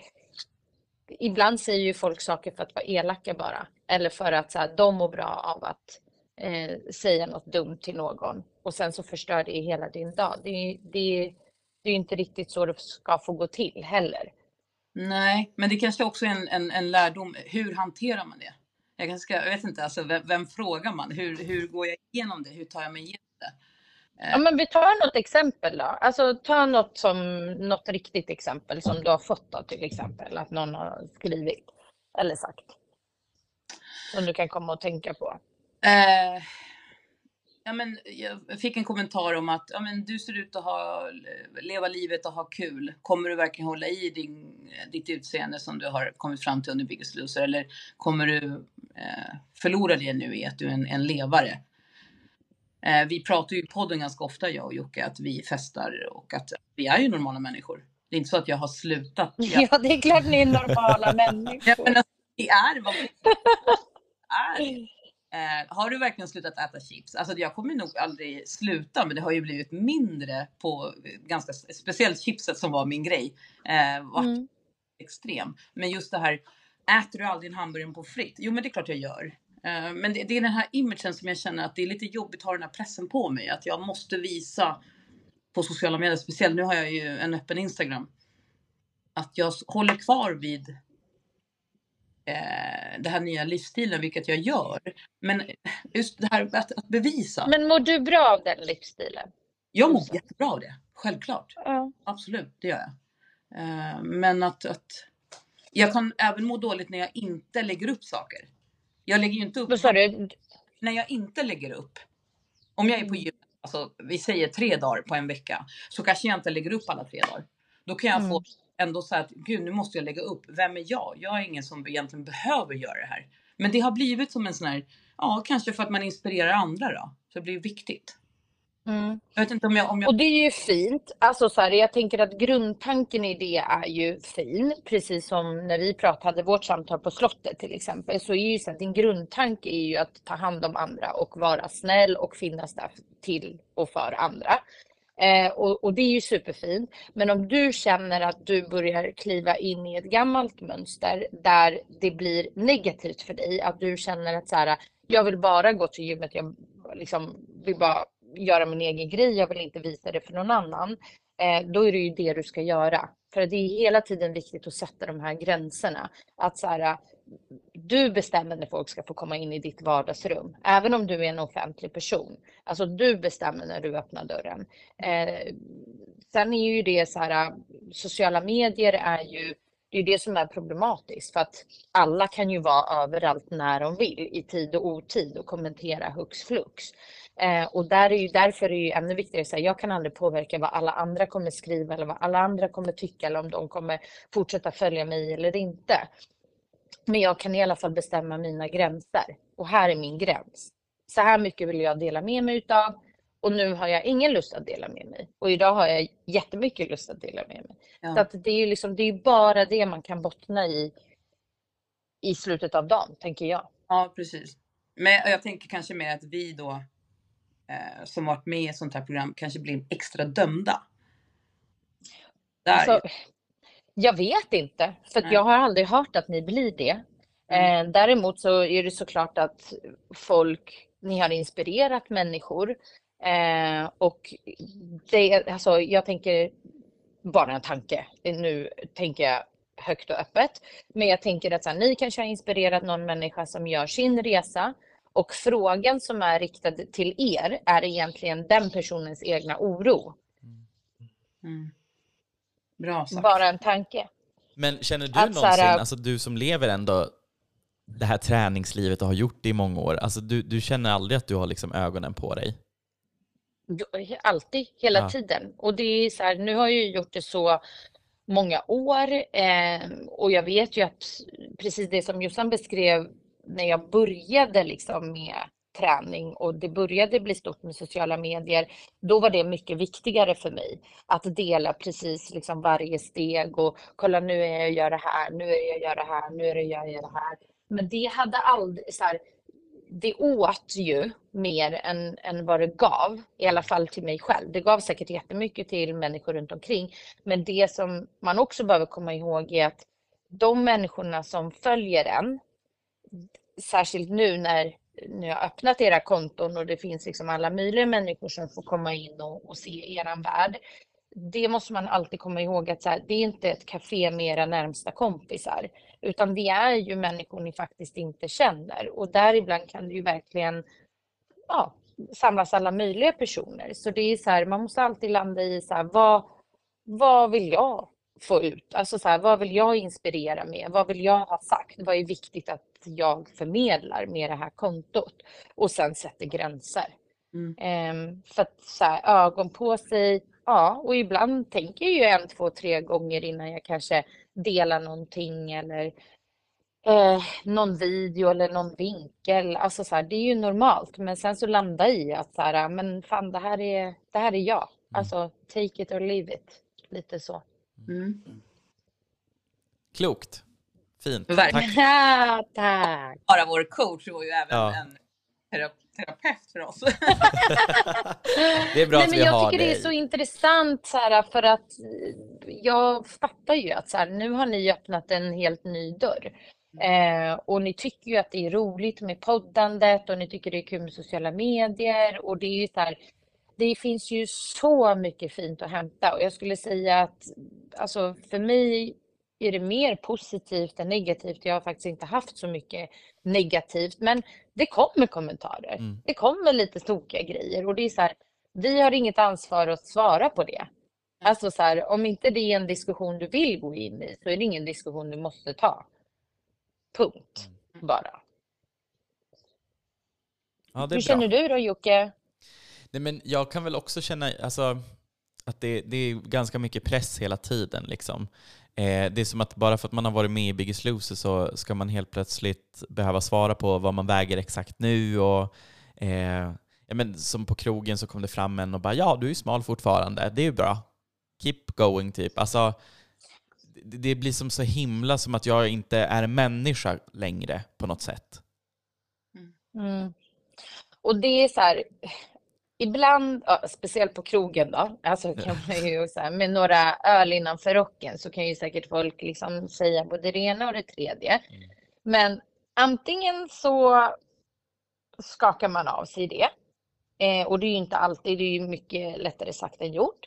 ibland säger ju folk saker för att vara elaka bara eller för att så här, de mår bra av att eh, säga något dumt till någon och sen så förstör det hela din dag. Det, det, det är ju inte riktigt så det ska få gå till heller. Nej, men det kanske också är en, en, en lärdom. Hur hanterar man det? Jag, kanske ska, jag vet inte, alltså, vem, vem frågar man? Hur, hur går jag igenom det? Hur tar jag mig igenom det? Ja, men vi tar något exempel då. Alltså ta något som något riktigt exempel som du har fått då, till exempel att någon har skrivit eller sagt. Som du kan komma och tänka på. Eh, ja, men jag fick en kommentar om att ja, men du ser ut att ha, leva livet och ha kul. Kommer du verkligen hålla i din, ditt utseende som du har kommit fram till under Biggest Loser? Eller kommer du eh, förlora det nu i att du är en, en levare? Eh, vi pratar ju i podden ganska ofta, jag och Jocke, att vi festar och att vi är ju normala människor. Det är inte så att jag har slutat. Jag, Ja, det är klart ni är normala Ja, människor. men alltså, vi är vad vi är. Eh, har du verkligen slutat äta chips? Alltså jag kommer nog aldrig sluta, men det har ju blivit mindre på ganska speciellt chipset som var min grej. Eh, vart Mm. extrem. Men just det här, äter du aldrig en hamburgare på fritt? Jo, men det är klart jag gör. Eh, men det, det är den här imagen som jag känner att det är lite jobbigt att ha den här pressen på mig. Att jag måste visa på sociala medier, speciellt nu har jag ju en öppen Instagram. Att jag håller kvar vid eh, den här nya livsstilen, vilket jag gör. Men just det här att, att bevisa. Men mår du bra av den livsstilen? jag mår jättebra av det, självklart. Ja. Absolut, det gör jag. Eh, Men att, att jag kan även må dåligt när jag inte lägger upp saker. Jag lägger ju inte upp Vad sa du? när jag inte lägger upp. Om jag är på Mm. gym, alltså vi säger tre dagar på en vecka, så kanske jag inte lägger upp alla tre dagar. Då kan jag få Mm. Ändå säga att gud, nu måste jag lägga upp. Vem är jag? Jag är ingen som egentligen behöver göra det här. Men det har blivit som en sån här, ja, kanske för att man inspirerar andra då. Så det blir viktigt. Mm. Jag vet inte om jag, om jag Och det är ju fint. Alltså så här, jag tänker att grundtanken i det är ju fin. Precis som när vi pratade vårt samtal på slottet till exempel. Så är ju så att din grundtanke är ju att ta hand om andra och vara snäll och finnas där till och för andra. Eh, och, och det är ju superfint. Men om du känner att du börjar kliva in i ett gammalt mönster där det blir negativt för dig, att du känner att så här, jag vill bara gå till gymmet, jag liksom vill bara göra min egen grej, jag vill inte visa det för någon annan. Eh, då är det ju det du ska göra. För det är hela tiden viktigt att sätta de här gränserna. Att så här, du bestämmer när folk ska få komma in i ditt vardagsrum, även om du är en offentlig person. Alltså du bestämmer när du öppnar dörren. Eh, sen är ju det så här, äh, sociala medier är ju, det är det som är problematiskt för att alla kan ju vara överallt när de vill i tid och otid och kommentera hux flux. Eh, och där är ju, därför är det ju ännu viktigare att säga, jag kan aldrig påverka vad alla andra kommer skriva eller vad alla andra kommer tycka eller om de kommer fortsätta följa mig eller inte. Men jag kan i alla fall bestämma mina gränser. Och här är min gräns. Så här mycket vill jag dela med mig utav. Och nu har jag ingen lust att dela med mig. Och idag har jag jättemycket lust att dela med mig. Ja. Så att det är ju liksom, det är bara det man kan bottna i i slutet av dagen, tänker jag. Ja, precis. Men jag tänker kanske mer att vi då eh, som varit med i ett sånt här program kanske blir extra dömda. Där. Alltså, jag vet inte, för jag har aldrig hört att ni blir det. Mm. Eh, däremot så är det såklart att folk, ni har inspirerat människor. Eh, och det, alltså, jag tänker bara en tanke. Nu tänker jag högt och öppet. Men jag tänker att så här, ni kanske har inspirerat någon människa som gör sin resa. Och frågan som är riktad till er är egentligen den personens egna oro. Mm. Bra sagt. Bara en tanke. Men känner du Att någonsin, här- alltså du som lever ändå det här träningslivet och har gjort det i många år, alltså du, du känner aldrig att du har liksom ögonen på dig? Alltid, hela Ja. tiden. Och det är så här, nu har jag ju gjort det så många år eh, och jag vet ju att precis det som Jossan beskrev när jag började liksom med träning och det började bli stort med sociala medier, då var det mycket viktigare för mig att dela precis liksom varje steg och kolla nu är jag och gör det här, nu är jag och gör det här, nu är jag och gör det här. Men det hade aldrig så här, det åt ju mer än, än vad det gav, i alla fall till mig själv. Det gav säkert jättemycket till människor runt omkring. Men det som man också behöver komma ihåg är att de människorna som följer en, särskilt nu när ni har öppnat era konton och det finns liksom alla möjliga människor som får komma in och, och se eran värld. Det måste man alltid komma ihåg att så här, det är inte ett café med era närmsta kompisar, utan det är ju människor ni faktiskt inte känner och däribland kan det ju verkligen ja, samlas alla möjliga personer. Så det är så här, man måste alltid landa i så här, vad, vad vill jag få ut? Alltså så här, vad vill jag inspirera med? Vad vill jag ha sagt? Vad är viktigt att jag förmedlar med det här kontot? Och sen sätter gränser. Mm. Ehm, för att så här, ögon på sig, ja, och ibland tänker jag ju en, två, tre gånger innan jag kanske delar någonting eller eh, någon video eller någon vinkel. Alltså så här, det är ju normalt, men sen så landa i att så här, men fan, det här är, det här är jag. Alltså, take it or leave it. Lite så. Mm. Klokt. Fint. Verkligen. Tack. Tack. Bara vår coach var ju även Ja. en tera- terapeut för oss. Det är bra Nej, att men vi jag har tycker det är dig. så intressant så här, för att jag fattar ju att så här, nu har ni öppnat en helt ny dörr. Eh, och ni tycker ju att det är roligt med poddandet och ni tycker det är kul med sociala medier och det är ju så här, det finns ju så mycket fint att hämta och jag skulle säga att alltså för mig är det mer positivt än negativt? Jag har faktiskt inte haft så mycket negativt, men det kommer kommentarer. Mm. Det kommer lite tokiga grejer och det är så här, vi har inget ansvar att svara på det. Alltså så här, om inte det är en diskussion du vill gå in i så är det ingen diskussion du måste ta. Punkt. Bara. Ja, Hur bra. känner du då Jocke? Nej, men jag kan väl också känna alltså, att det, det är ganska mycket press hela tiden. Liksom. Eh, det är som att bara för att man har varit med i Biggest Loser så ska man helt plötsligt behöva svara på vad man väger exakt nu. Och, eh, ja, men som på krogen så kom det fram en och bara ja, du är smal fortfarande, det är ju bra. Keep going, typ. Alltså, det, blir som så himla som att jag inte är en människa längre på något sätt. Mm. Och det är så här, ibland, ja, speciellt på krogen då, alltså kan man ju så här, med några öl innanför rocken så kan ju säkert folk liksom säga både det ena och det tredje. Mm. Men antingen så skakar man av sig det. Eh, och det är ju inte alltid, det är ju mycket lättare sagt än gjort.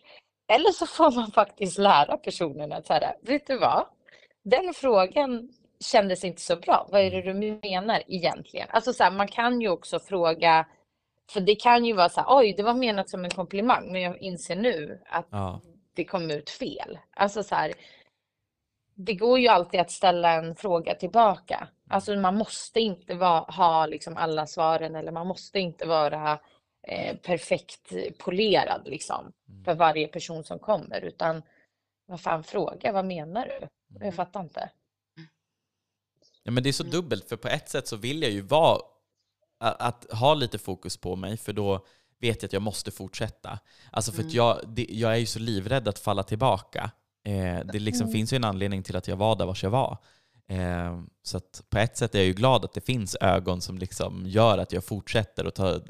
Eller så får man faktiskt lära personen att så här, vet du vad? Den frågan kändes inte så bra. Vad är det du menar egentligen? Alltså så här, man kan ju också fråga, för det kan ju vara så här, oj, det var menat som en komplimang, men jag inser nu att Ja. det kom ut fel. Alltså så här, det går ju alltid att ställa en fråga tillbaka. Alltså man måste inte va, ha liksom alla svaren eller man måste inte vara eh, perfekt polerad liksom för varje person som kommer utan vad fan fråga, vad menar du? Jag fattar inte. Ja, men det är så dubbelt, för på ett sätt så vill jag ju vara, att, att ha lite fokus på mig, för då vet jag att jag måste fortsätta. Alltså för att jag, det, jag är ju så livrädd att falla tillbaka. Eh, det liksom finns ju en anledning till att jag var där vars jag var. Eh, så på ett sätt är jag ju glad att det finns ögon som liksom gör att jag fortsätter och tar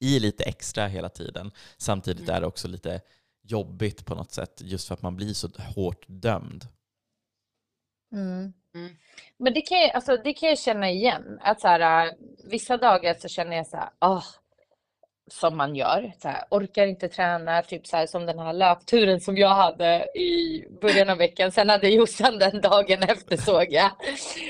i lite extra hela tiden. Samtidigt är det också lite jobbigt på något sätt, just för att man blir så hårt dömd. Mm. Mm. Men det kan, jag, alltså, det kan jag känna igen. Att så här, äh, vissa dagar så känner jag så här, åh, som man gör. Så här, orkar inte träna, typ så här, som den här löpturen som jag hade i början av veckan. Sen hade Jossan den dagen efter såg jag.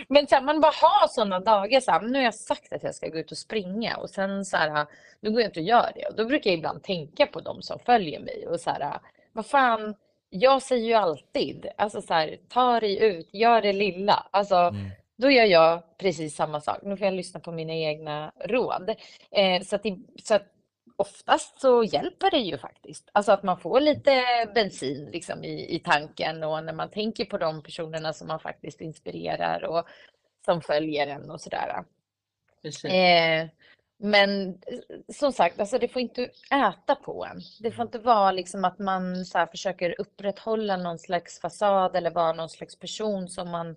Men så här, man bara har sådana dagar. Så här, nu har jag sagt att jag ska gå ut och springa och sen så här, nu går jag inte och gör det. Och då brukar jag ibland tänka på de som följer mig och så här, vad fan, jag säger ju alltid, alltså så här, ta dig ut, gör det lilla. Alltså, Mm. då gör jag precis samma sak. Nu får jag lyssna på mina egna råd. Eh, så, att det, så att oftast så hjälper det ju faktiskt. Alltså att man får lite bensin liksom i, i tanken och när man tänker på de personerna som man faktiskt inspirerar och som följer en och sådär. Precis. Eh, men som sagt, alltså det får inte äta på en. Det får inte vara liksom att man så försöker upprätthålla någon slags fasad eller vara någon slags person som man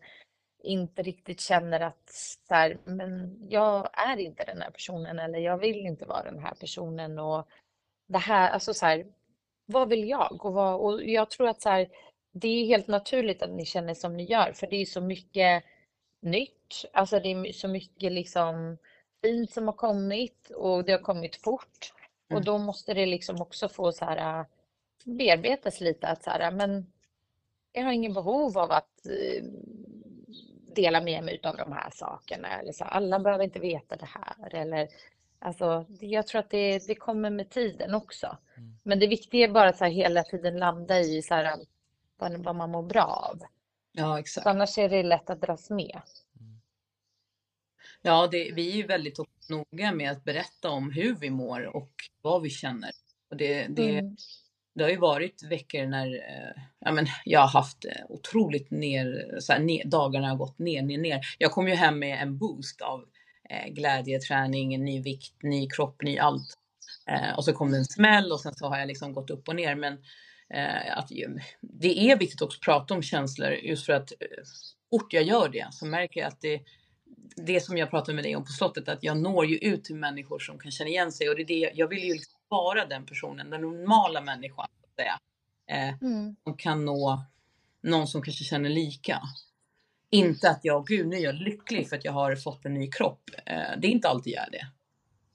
inte riktigt känner att så här, men jag är inte den här personen eller jag vill inte vara den här personen och det här, alltså så här, vad vill jag? Och, vad, och jag tror att så här, det är helt naturligt att ni känner som ni gör för det är så mycket nytt, alltså det är så mycket liksom fint som har kommit och det har kommit fort. Och Mm. då måste det liksom också få så här äh, bearbetas lite att så här, men jag har ingen behov av att eh, dela med mig av de här sakerna. Eller så, alla behöver inte veta det här. Eller, alltså, jag tror att det, det kommer med tiden också. Mm. Men det viktiga är bara att hela tiden landa i så här, vad, vad man mår bra av. Ja, exakt. Annars är det lätt att dras med. Ja, det, vi är ju väldigt noga med att berätta om hur vi mår och vad vi känner. Och det, det, Mm. det har ju varit veckor när eh, ja, men jag har haft eh, otroligt ner, så här, ner, dagarna har gått ner, ner, ner. Jag kom ju hem med en boost av eh, glädje, träning, ny vikt, ny kropp, ny allt. Eh, och så kom det en smäll och sen så har jag liksom gått upp och ner. Men eh, att, det är viktigt också att prata om känslor just för att eh, fort jag gör det så märker jag att det det som jag pratade med dig om på slottet, att jag når ju ut till människor som kan känna igen sig och det är det, jag vill ju liksom vara den personen, den normala människan, så att. Eh, Mm. som kan nå någon som kanske känner lika. Inte att jag, gud nu är jag lycklig för att jag har fått en ny kropp. Eh, det är inte alltid jag är det.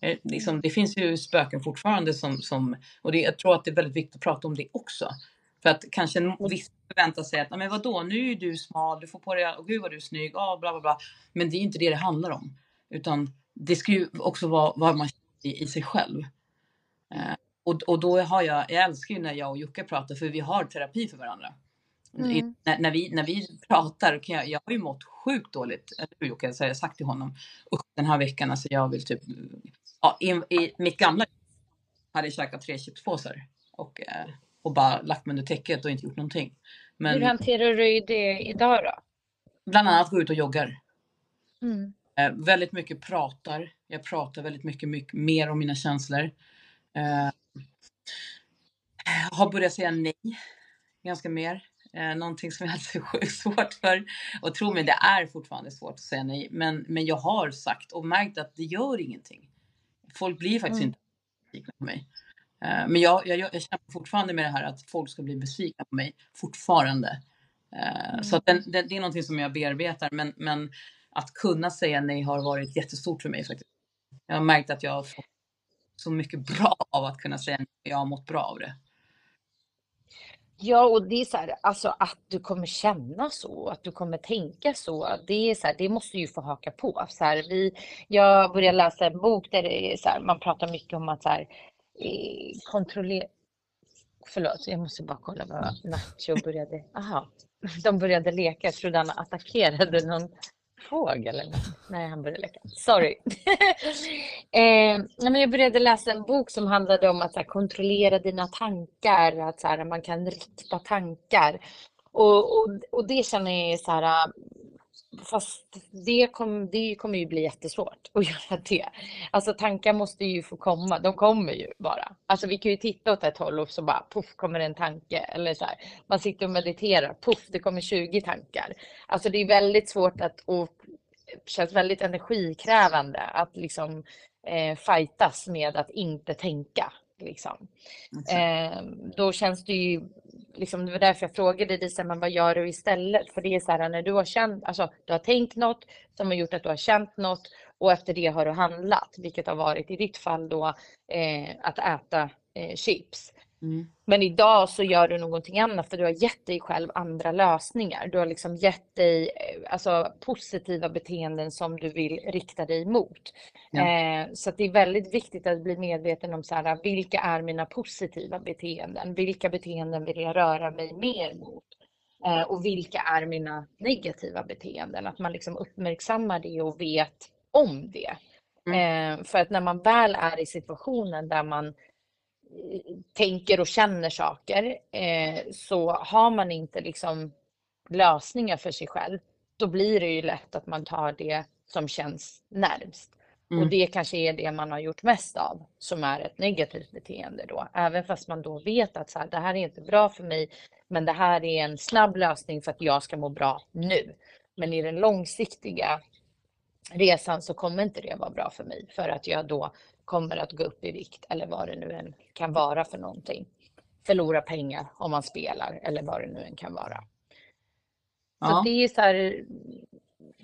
Eh, liksom, det finns ju spöken fortfarande som, som och det, jag tror att det är väldigt viktigt att prata om det också. För att kanske vissa förväntar sig att, men vadå, nu är du smal, du får på dig, och gud vad du är snygg, ah, bla bla bla. Men det är inte det det handlar om. Utan det ska ju också vara vad man känner i, i sig själv. Eh, och, och då har jag, jag älskar ju när jag och Jocke pratar för vi har terapi för varandra. Mm. När, när, vi, när vi pratar, jag, jag har ju mått sjukt dåligt, eller hur Jocke? Så jag har sagt till honom, den här veckan, alltså jag vill typ, ja, i, i mitt gamla hade jag käkat tre chipspåsar och, eh, och bara lagt mig under täcket och inte gjort någonting. Hur Men hanterar du det idag då? bland annat gå ut och joggar. Mm. Eh, väldigt mycket pratar. Jag pratar väldigt mycket, mycket mer om mina känslor. Eh, har börjat säga nej ganska mer. Eh, någonting som jag så sjukt svårt för. Och tro mig, det är fortfarande svårt att säga nej. Men, men jag har sagt och märkt att det gör ingenting. Folk blir faktiskt Mm. inte besvikna på mig. Eh, men jag, jag, jag kämpar fortfarande med det här att folk ska bli besvikna på mig. Fortfarande. Eh, Så att den, den, det är någonting som jag bearbetar. Men, men att kunna säga nej har varit jättestort för mig faktiskt. Jag har märkt att jag har fått så mycket bra av att kunna säga nej. Jag har mått bra av det. Ja, och det är så här, alltså att du kommer känna så, att du kommer tänka så, det är så här, det måste ju få haka på. Så här, vi, jag började läsa en bok där det är så här, man pratar mycket om att så här, kontrollera... Förlåt, jag måste bara kolla vad Nacho började... Aha, de började leka. Jag trodde han attackerade någon fågel eller något. Nej, han började leka. Sorry. eh, men jag började läsa en bok som handlade om att så här, kontrollera dina tankar, att så här, man kan rikta tankar. Och, och, och det känner jag är så här, fast det, kom, det kommer ju bli jättesvårt att göra det. Alltså tankar måste ju få komma, de kommer ju bara. Alltså vi kan ju titta åt ett håll och så bara puff kommer en tanke. Eller så här, man sitter och mediterar, puff det kommer 20 tankar. Alltså det är väldigt svårt att, och känns väldigt energikrävande att liksom eh, fightas med att inte tänka. Liksom. Eh, då känns det ju, liksom, det var därför jag frågade dig, så men vad gör du istället? För det är så här, när du har känt, alltså du har tänkt något som har gjort att du har känt något och efter det har du handlat, vilket har varit i ditt fall då eh, att äta eh, chips. Mm. Men idag så gör du någonting annat för du har gett dig själv andra lösningar. Du har liksom gett dig eh, alltså, positiva beteenden som du vill rikta dig mot. Ja. Eh, så det är väldigt viktigt att bli medveten om så här, vilka är mina positiva beteenden? Vilka beteenden vill jag röra mig mer mot? Eh, och vilka är mina negativa beteenden? Att man liksom uppmärksammar det och vet om det. Eh, för att när man väl är i situationen där man tänker och känner saker eh, så har man inte liksom lösningar för sig själv, då blir det ju lätt att man tar det som känns närmst. Mm. Och det kanske är det man har gjort mest av, som är ett negativt beteende då. Även fast man då vet att så här, det här är inte bra för mig, men det här är en snabb lösning för att jag ska må bra nu. Men i den långsiktiga resan så kommer inte det vara bra för mig för att jag då kommer att gå upp i vikt eller vad det nu än kan vara för någonting. Förlora pengar om man spelar eller vad det nu än kan vara. Så Ja. det är så här,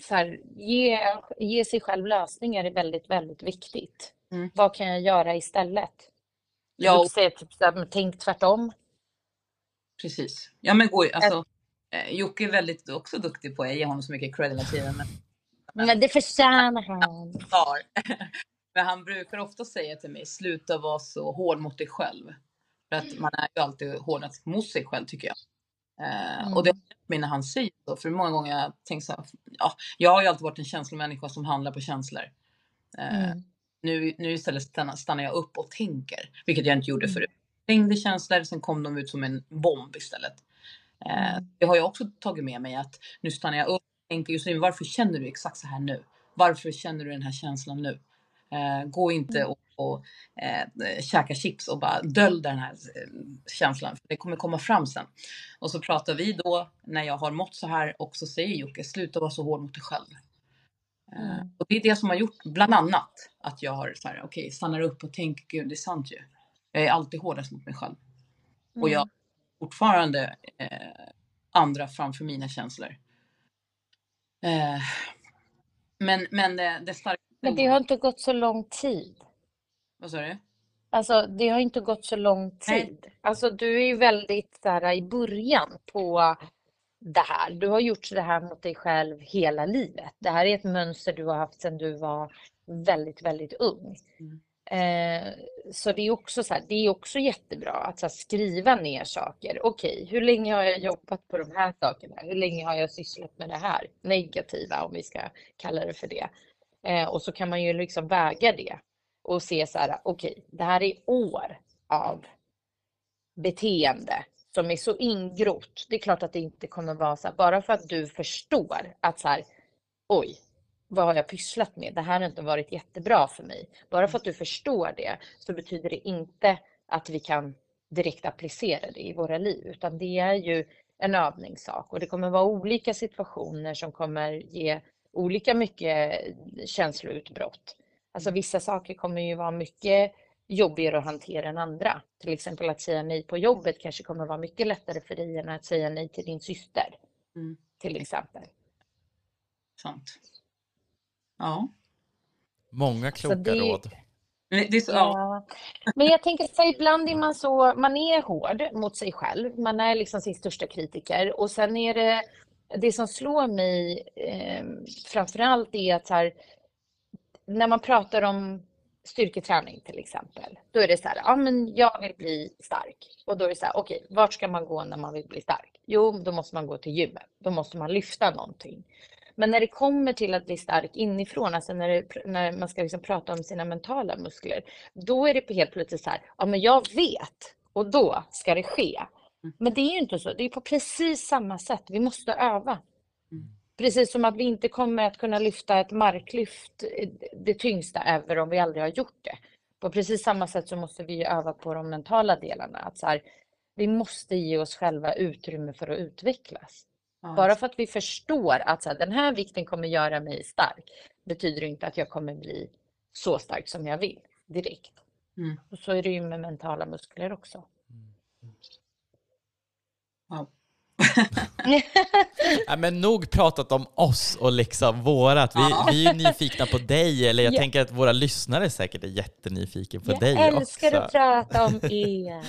så här ge, ge sig själv lösningar är väldigt, väldigt viktigt. Mm. Vad kan jag göra istället? Ja, Du säger typ så här, tänk tvärtom. Precis. Ja men gå, alltså, eh, Jocke är väldigt också duktig på, jag ger honom så mycket cred hela tiden, men Men det förtjänar han. Men han brukar ofta säga till mig, sluta vara så hård mot dig själv. För att man är ju alltid hårdast mot sig själv tycker jag. Eh, Och det har hjälpt mig när han säger så, för många gånger har jag tänkt så här, ja, jag har ju alltid varit en känslomänniska som handlar på känslor. Eh, Mm. nu, nu istället stannar, stannar jag upp och tänker, vilket jag inte gjorde Mm. förut. Tänkte känslor, sen kom de ut som en bomb istället. Eh, Mm. Det har jag också tagit med mig att nu stannar jag upp och tänker Josefin, varför känner du exakt så här nu? Varför känner du den här känslan nu? Eh, gå inte Mm. och, och eh, käka chips och bara dölj den här eh, känslan, för det kommer komma fram sen. Och så pratar vi då när jag har mått så här och så säger Jocke, sluta vara så hård mot dig själv. Eh, Mm. och det är det som har gjort bland annat att jag har så här, okej, stannar upp och tänker, gud det är sant ju. Jag är alltid hårdast mot mig själv. Och jag Mm. fortfarande eh, andra framför mina känslor. Eh, men men det, det starka... Men det har inte gått så lång tid. Vad sa du? Alltså, det har inte gått så lång tid. Alltså, du är ju väldigt så här, i början på det här. Du har gjort det här mot dig själv hela livet. Det här är ett mönster du har haft sedan du var väldigt, väldigt ung. Mm. Eh, så det är också så här, det är också jättebra att så här, skriva ner saker. Okej, hur länge har jag jobbat på de här sakerna? Hur länge har jag sysslat med det här negativa, om vi ska kalla det för det? Eh, och så kan man ju liksom väga det och se så här, okej, det här är år av beteende som är så ingrott. Det är klart att det inte kommer vara så här, bara för att du förstår att så här, oj, vad har jag pysslat med? Det här har inte varit jättebra för mig. Bara för att du förstår det så betyder det inte att vi kan direkt applicera det i våra liv, utan det är ju en övningssak och det kommer vara olika situationer som kommer ge olika mycket känsloutbrott. Alltså vissa saker kommer ju vara mycket jobbigare att hantera än andra. Till exempel att säga nej på jobbet kanske kommer vara mycket lättare för dig än att säga nej till din syster. Mm. Till exempel. Sant. Ja. Många kloka det- råd. Men det är så, ja. Ja. Men jag tänker så ibland är man så, man är hård mot sig själv. Man är liksom sin största kritiker och sen är det, det som slår mig eh, framför allt är att så här, när man pratar om styrketräning till exempel, då är det så här, ja men jag vill bli stark. Och då är det så här, okej, vart ska man gå när man vill bli stark? Jo, då måste man gå till gymmet. Då måste man lyfta någonting. Men när det kommer till att bli stark inifrån, alltså när, det, när man ska liksom prata om sina mentala muskler, då är det helt plötsligt så här, ja men jag vet och då ska det ske. Men det är ju inte så, det är på precis samma sätt, vi måste öva. Mm. Precis som att vi inte kommer att kunna lyfta ett marklyft, eh, det tyngsta, även om vi aldrig har gjort det. På precis samma sätt så måste vi öva på de mentala delarna. Att så här, vi måste ge oss själva utrymme för att utvecklas. ja. Bara för att vi förstår att så här, den här vikten kommer göra mig stark betyder inte att jag kommer bli så stark som jag vill direkt. Mm. Och så är det ju med mentala muskler också. Ja. Ja, men nog pratat om oss och liksom vårat. Vi, Ja. vi är ju nyfikna på dig, eller jag Ja. tänker att våra lyssnare säkert är jättenyfiken på Jag dig älskar också. att prata om er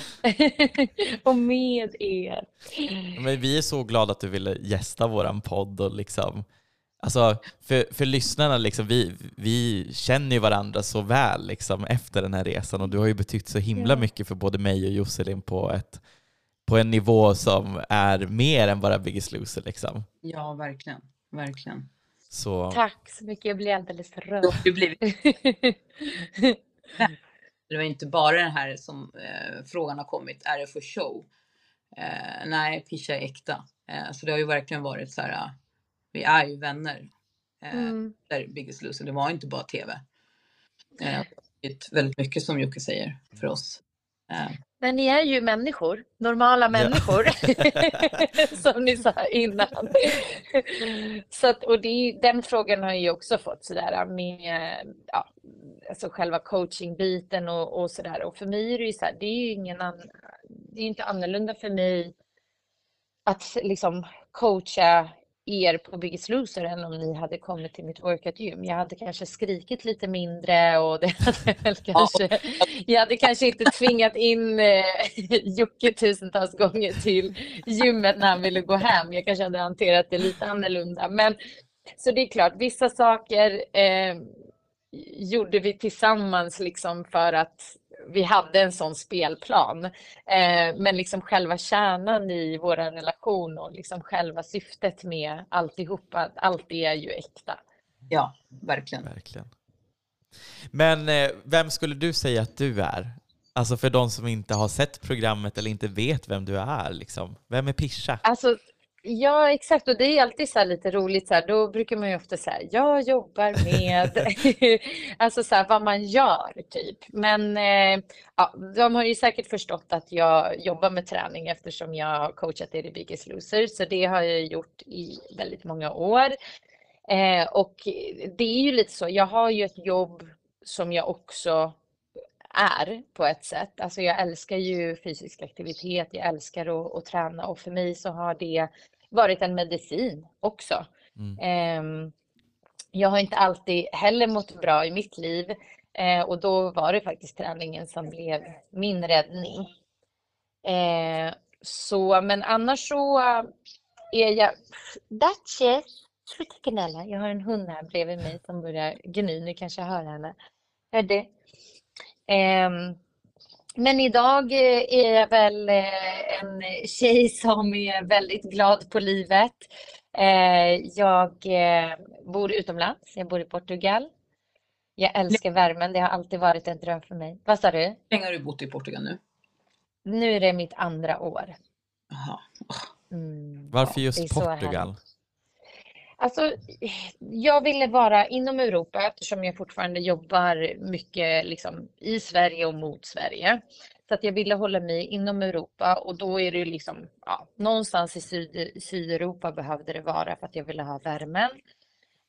och med er. Men vi är så glada att du ville gästa våran podd och liksom Alltså för, för lyssnarna, liksom, vi, vi känner ju varandra så väl liksom, efter den här resan och du har ju betytt så himla Ja. mycket för både mig och Josselin på, ett, på en nivå som är mer än bara Biggest Loser. Liksom. ja, verkligen. Verkligen. Så, Tack så mycket, jag blir alldeles rörd. det blivit Det var inte bara den här som eh, frågan har kommit, är det för show? Eh, nej, Pisha är äkta. Eh, så det har ju verkligen varit så här, eh, vi är ju vänner. Eh, Mm. där Biggest Loser, det var inte bara TV. Eh, det är väldigt mycket som Jocke säger för oss. Men ni är ju människor, normala människor, som ni sa innan. Så att, och det den frågan har jag ju också fått sådär med ja, alltså själva coachingbiten och, och sådär. Och för mig är det ju så här, det är ju ingen an, det är inte annorlunda för mig att liksom coacha er på Biggest Loser än om ni hade kommit till mitt workout gym. Jag hade kanske skrikit lite mindre och det hade väl kanske, jag hade kanske inte tvingat in eh, Jocke tusentals gånger till gymmet när han ville gå hem. Jag kanske hade hanterat det lite annorlunda. Men så det är klart, vissa saker eh, gjorde vi tillsammans liksom för att vi hade en sån spelplan. Eh, men liksom själva kärnan i vår relation och liksom själva syftet med alltihopa, allt det är ju äkta. ja, verkligen. verkligen. Men eh, vem skulle du säga att du är? Alltså för de som inte har sett programmet eller inte vet vem du är. Liksom. Vem är Pisha? Alltså, ja exakt och det är alltid så här lite roligt så här, då brukar man ju ofta säga jag jobbar med, alltså så här vad man gör typ. Men eh, ja, de har ju säkert förstått att jag jobbar med träning eftersom jag har coachat er i Biggest Loser, så det har jag gjort i väldigt många år. Eh, och det är ju lite så, jag har ju ett jobb som jag också är på ett sätt. Alltså jag älskar ju fysisk aktivitet, jag älskar att, att träna och för mig så har det varit en medicin också. Mm. Ehm, jag har inte alltid heller mått bra i mitt liv Eh, och då var det faktiskt träningen som blev min räddning. Eh, så, men annars så är jag... Duchess, sluta gnälla. Jag har en hund här bredvid mig som börjar gny. Ni kanske hör henne. Hör det? Eh, men idag är jag väl eh, en tjej som är väldigt glad på livet. Eh, jag eh, bor utomlands, jag bor i Portugal. Jag älskar värmen, det har alltid varit en dröm för mig. Vad sa du? Hur länge har du bott i Portugal nu? Nu är det mitt andra år. Jaha. Mm, Varför just Portugal? Alltså, jag ville vara inom Europa eftersom jag fortfarande jobbar mycket liksom, i Sverige och mot Sverige. Så att jag ville hålla mig inom Europa och då är det ju liksom, ja, någonstans i Syd, Sydeuropa behövde det vara för att jag ville ha värmen.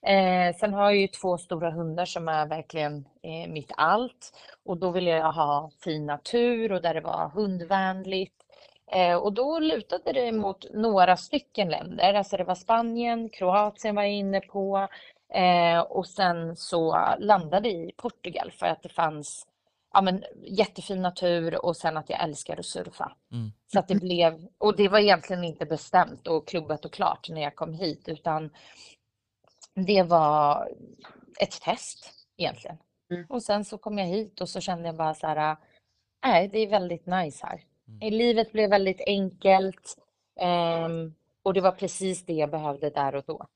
Eh, sen har jag ju två stora hundar som är verkligen eh, mitt allt och då ville jag ha fin natur och där det var hundvänligt. Eh, och då lutade det mot några stycken länder, alltså det var Spanien, Kroatien var jag inne på eh, och sen så landade i Portugal för att det fanns ja, men, jättefin natur och sen att jag älskar att surfa. Mm. Så att det blev, och det var egentligen inte bestämt och klubbat och klart när jag kom hit utan det var ett test egentligen. Mm. Och sen så kom jag hit och så kände jag bara så här, nej det är väldigt nice här. Mm. Livet blev väldigt enkelt um, och det var precis det jag behövde där och då.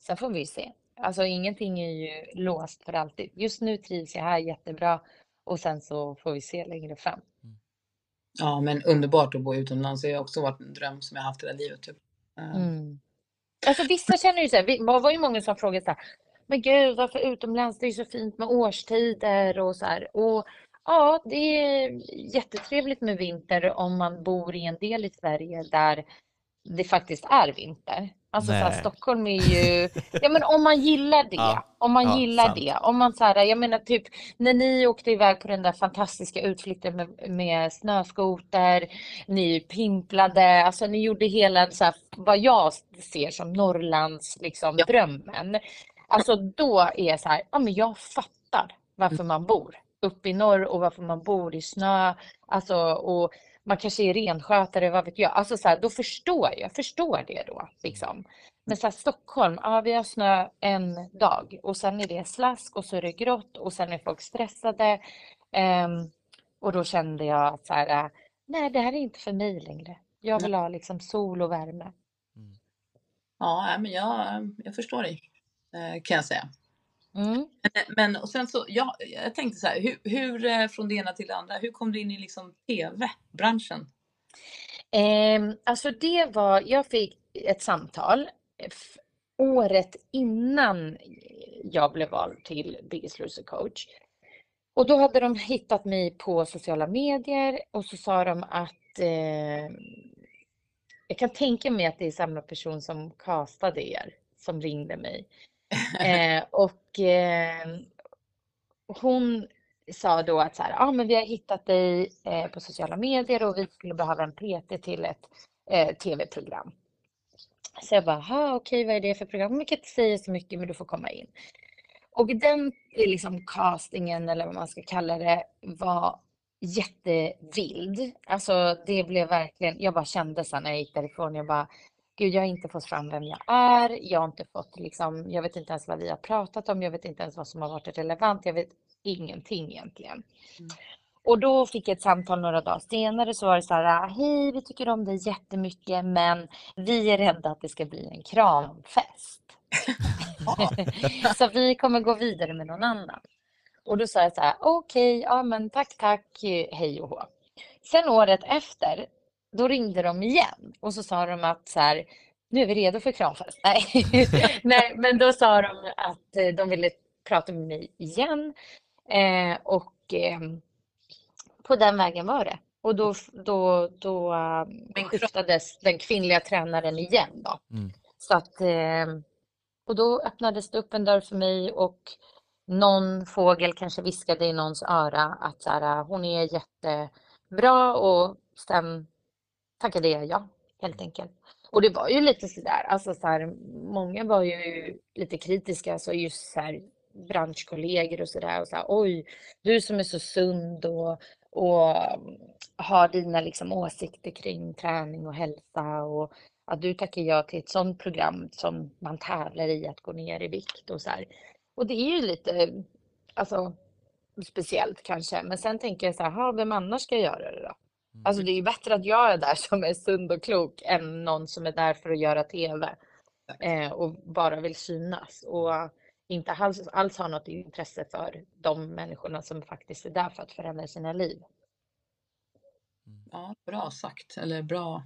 Sen får vi se. Alltså ingenting är ju låst för alltid. Just nu trivs jag här jättebra och sen så får vi se längre fram. Mm. Ja, men underbart att bo utomlands. Det har också varit en dröm som jag haft hela livet. Typ. Ehm. Mm. Alltså vissa känner ju så här, det var ju många som frågade så här, men gud varför utomlands? Det är så fint med årstider och så här. Och ja, det är jättetrevligt med vinter om man bor i en del i Sverige där det faktiskt är vinter. Alltså så här, Stockholm är ju, ja men om man gillar det, ja, om man ja, gillar sant. det, om man så här, jag menar typ när ni åkte iväg på den där fantastiska utflykten med, med snöskoter, ni pimplade, alltså ni gjorde hela så här, vad jag ser som Norrlands liksom ja. drömmen. Alltså då är jag så här, ja men jag fattar varför mm. man bor uppe i norr och varför man bor i snö, alltså och man kanske är renskötare, vad vet jag. Alltså så här, då förstår jag, förstår det då. Liksom. Men så här, Stockholm, ja vi har snö en dag och sen är det slask och så är det grått och sen är folk stressade. Um, och då kände jag så här, nej det här är inte för mig längre. Jag vill ha liksom sol och värme. Mm. Ja, men jag, jag förstår dig, eh, kan jag säga. Mm. Men, och sen så, ja, jag tänkte så här, hur, hur, eh, från det ena till det andra, hur kom du in i liksom tv-branschen? Eh, alltså det var, jag fick ett samtal året innan jag blev vald till Biggest Loser coach. Och då hade de hittat mig på sociala medier och så sa de att eh, jag kan tänka mig att det är samma person som castade er som ringde mig. Eh, och eh, hon sa då att så här, ah, men vi har hittat dig eh, på sociala medier och vi skulle behöva en PT till ett eh, tv-program. Så jag bara, okej, okay, vad är det för program? Jag kan inte säga så mycket, men du får komma in. Och den liksom castingen, eller vad man ska kalla det, var jättevild. Alltså det blev verkligen, jag bara kände så när jag gick därifrån, jag bara, gud, jag har inte fått fram vem jag är. Jag har inte fått liksom, jag vet inte ens vad vi har pratat om. Jag vet inte ens vad som har varit relevant. Jag vet ingenting egentligen. Mm. Och då fick jag ett samtal några dagar senare så var det så här, hej, vi tycker om dig jättemycket, men vi är rädda att det ska bli en kramfest. så vi kommer gå vidare med någon annan. Och då sa jag så här, okej, okay, ja men tack, tack, hej och hå. Sen året efter då ringde de igen och så sa de att så här, nu är vi redo för kramfest. Nej. Nej, men då sa de att eh, de ville prata med mig igen eh, och eh, på den vägen var det. Och då, då, då uh, skiftades den kvinnliga tränaren igen. Då. Mm. Så att, eh, och då öppnades det upp en dörr för mig och någon fågel kanske viskade i någons öra att så här, hon är jättebra och sen tackade jag ja, helt enkelt. Och det var ju lite sådär, alltså så här, många var ju lite kritiska, så just så här, branschkollegor och sådär så här, oj, du som är så sund och, och har dina liksom åsikter kring träning och hälsa och att du tackar ja till ett sådant program som man tävlar i att gå ner i vikt och så här. Och det är ju lite, alltså speciellt kanske. Men sen tänker jag så här, vem annars ska göra det då? Mm. Alltså det är ju bättre att jag är där som är sund och klok än någon som är där för att göra TV eh, och bara vill synas och inte alls, alls har något intresse för de människorna som faktiskt är där för att förändra sina liv. Ja, bra sagt. Eller bra.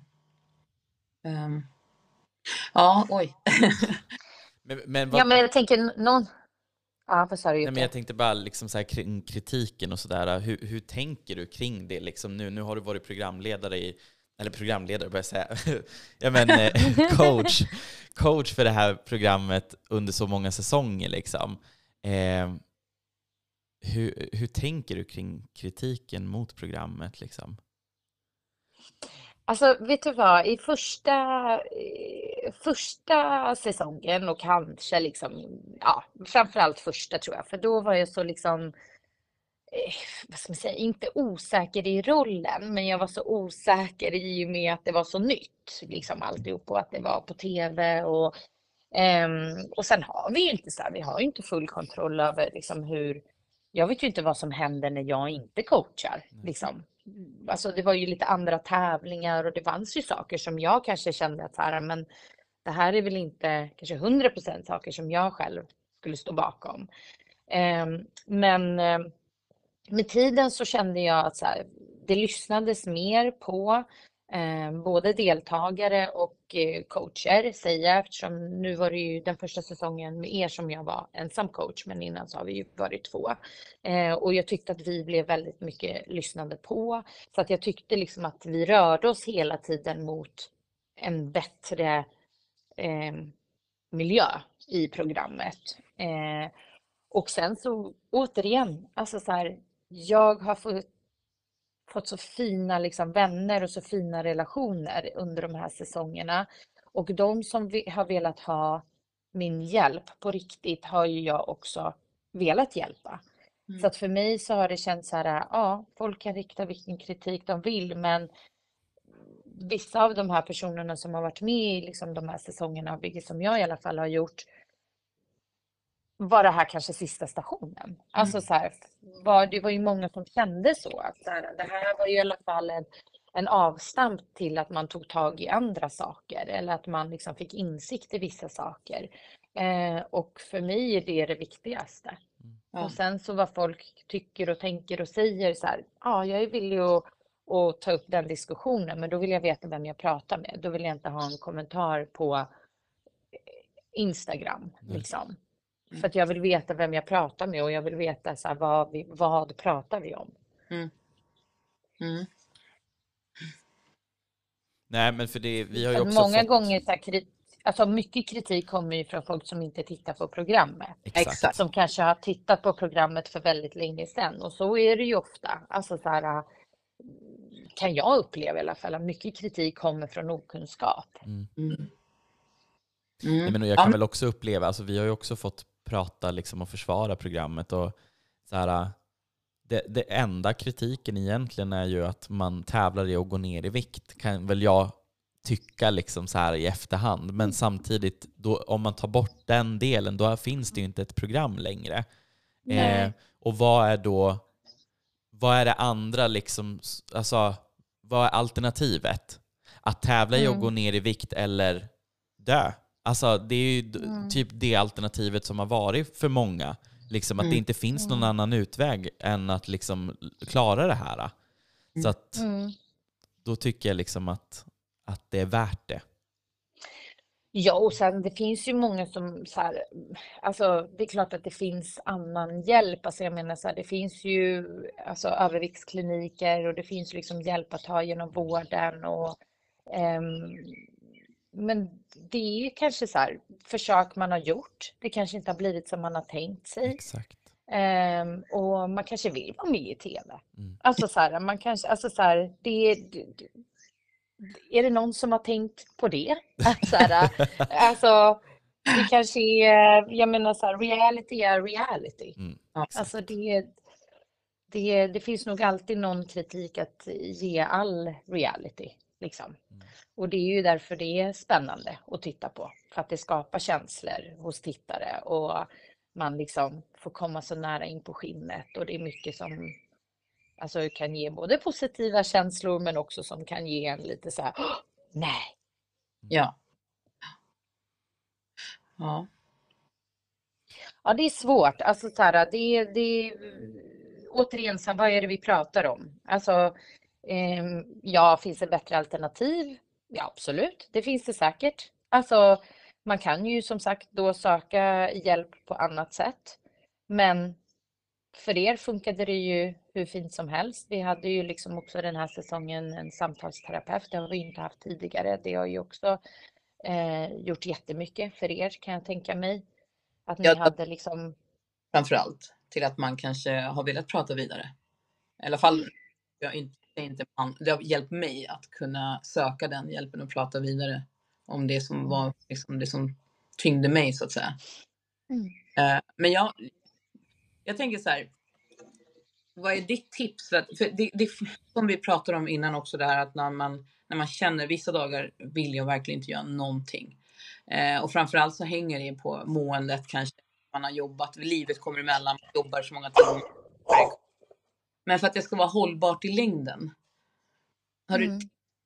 Um. Ja, oj. men, men vad... Ja, men jag tänker någon... Ja, vad sa du? Nej, men jag tänkte bara liksom så här, kring kritiken och sådär. Hur, hur tänker du kring det liksom nu? Nu har du varit programledare i eller programledare börjar jag säga, ja men eh, coach, coach för det här programmet under så många säsonger liksom. Eh, hur, hur tänker du kring kritiken mot programmet liksom? Alltså, vet du vad? I första, första säsongen och kanske liksom, ja, framförallt första tror jag, för då var jag så liksom, eh, vad ska man säga, inte osäker i rollen, men jag var så osäker i och med att det var så nytt, liksom alltihop och att det var på tv och, um, och sen har vi ju inte så här, vi har inte full kontroll över liksom hur, jag vet ju inte vad som händer när jag inte coachar, liksom alltså det var ju lite andra tävlingar och det fanns ju saker som jag kanske kände att så här, men det här är väl inte kanske 100% saker som jag själv skulle stå bakom. Ehm, men eh, med tiden så kände jag att så här, det lyssnades mer på Eh, både deltagare och eh, coacher säger jag eftersom nu var det ju den första säsongen med er som jag var ensam coach men innan så har vi ju varit två. Eh, och jag tyckte att vi blev väldigt mycket lyssnade på så att jag tyckte liksom att vi rörde oss hela tiden mot en bättre eh, miljö i programmet. Eh, och sen så återigen, alltså så här, jag har fått fått så fina liksom, vänner och så fina relationer under de här säsongerna. Och de som har velat ha min hjälp på riktigt har ju jag också velat hjälpa. Mm. Så att för mig så har det känts så här, ja, folk kan rikta vilken kritik de vill, men vissa av de här personerna som har varit med i liksom de här säsongerna, vilket som jag i alla fall har gjort, var det här kanske sista stationen? Mm. Alltså så här, var, det var ju många som kände så. Att så här, det här var ju i alla fall en, en avstamp till att man tog tag i andra saker eller att man liksom fick insikt i vissa saker. Eh, och för mig är det det viktigaste. Mm. Och sen så vad folk tycker och tänker och säger så här, ja, jag är villig att, att ta upp den diskussionen, men då vill jag veta vem jag pratar med. Då vill jag inte ha en kommentar på Instagram. Liksom. För att jag vill veta vem jag pratar med och jag vill veta så här, vad, vi, vad pratar vi om. Mm. Mm. Nej, men för det, vi har ju också Många fått... gånger så här, alltså mycket kritik kommer ju från folk som inte tittar på programmet. Exakt. Som kanske har tittat på programmet för väldigt länge sedan och så är det ju ofta. Alltså så här, kan jag uppleva i alla fall att mycket kritik kommer från okunskap. Mm. Mm. Nej, men jag kan väl också uppleva, alltså vi har ju också fått prata liksom och försvara programmet. Och så här, det, det enda kritiken egentligen är ju att man tävlar i att gå ner i vikt, kan väl jag tycka liksom så här i efterhand. Men mm. samtidigt, då, om man tar bort den delen, då finns det ju inte ett program längre. Eh, och vad är då vad är det andra liksom, alltså vad är alternativet? Att tävla i att mm. gå ner i vikt eller dö? Alltså det är ju mm. typ det alternativet som har varit för många. Liksom att mm. det inte finns någon mm. annan utväg än att liksom klara det här. Så att mm. då tycker jag liksom att, att det är värt det. Ja, och sen det finns ju många som så här, alltså det är klart att det finns annan hjälp. Alltså jag menar så här, det finns ju alltså överviktskliniker och det finns liksom hjälp att ta genom vården och um, men det är kanske så här, försök man har gjort. Det kanske inte har blivit som man har tänkt sig. Exakt. Um, och man kanske vill vara med i tv. Mm. Alltså så här, man kanske, alltså så här, det, det, är det någon som har tänkt på det? så här, alltså, det kanske är, jag menar så här, reality är reality. Mm. Alltså det, det, det finns nog alltid någon kritik att ge all reality. Liksom. Mm. Och det är ju därför det är spännande att titta på. För att det skapar känslor hos tittare och man liksom får komma så nära in på skinnet och det är mycket som alltså, kan ge både positiva känslor men också som kan ge en lite så här, "Åh, nej, Ja. Ja. Ja, det är svårt. Alltså, så här, det, det, återigen, så vad är det vi pratar om? Alltså, ja, finns det bättre alternativ? Ja, absolut, det finns det säkert. Alltså, man kan ju som sagt då söka hjälp på annat sätt. Men för er funkade det ju hur fint som helst. Vi hade ju liksom också den här säsongen en samtalsterapeut. Det har vi inte haft tidigare. Det har ju också eh, gjort jättemycket för er kan jag tänka mig. Att ni Ja, hade liksom, Framför allt till att man kanske har velat prata vidare. I alla fall, jag inte, inte man, det har hjälpt mig att kunna söka den hjälpen och prata vidare om det som var liksom det som tyngde mig så att säga. Mm. Eh, men jag, jag tänker så här. Vad är ditt tips? För, att, för det, det som vi pratade om innan också det här att när man, när man känner vissa dagar vill jag verkligen inte göra någonting. Eh, och framförallt så hänger det på måendet kanske. Man har jobbat, livet kommer emellan, man jobbar så många timmar. Men för att det ska vara hållbart i längden. Har du Mm.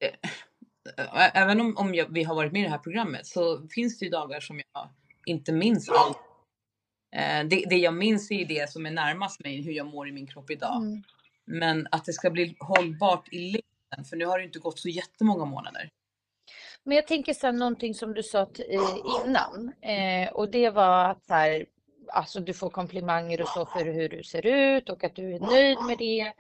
Ä- Även om, om jag, vi har varit med i det här programmet så finns det ju dagar som jag inte minns allt. Eh, det, det jag minns är ju det som är närmast mig, hur jag mår i min kropp idag. Mm. Men att det ska bli hållbart i längden, för nu har det inte gått så jättemånga månader. Men jag tänker så här, någonting som du sa eh, innan eh, och det var att så här, alltså du får komplimanger och så för hur du ser ut och att du är nöjd med det.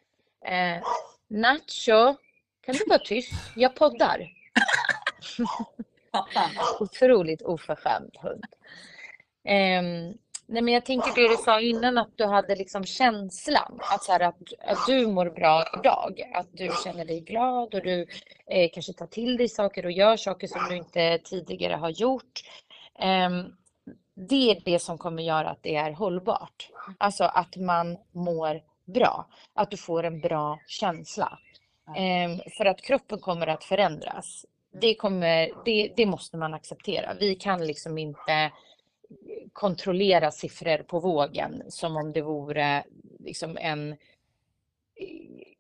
Eh, Nacho, kan du vara tyst? Jag poddar. Otroligt oförskämd hund. Ehm, nej men jag tänker det du sa innan att du hade liksom känslan att, så här, att, att du mår bra idag. Att du känner dig glad och du eh, kanske tar till dig saker och gör saker som du inte tidigare har gjort. Ehm, det är det som kommer göra att det är hållbart. Alltså att man mår bra. Att du får en bra känsla. Ehm, för att kroppen kommer att förändras. Det, kommer, det, det måste man acceptera. Vi kan liksom inte kontrollera siffror på vågen som om det vore liksom en eh,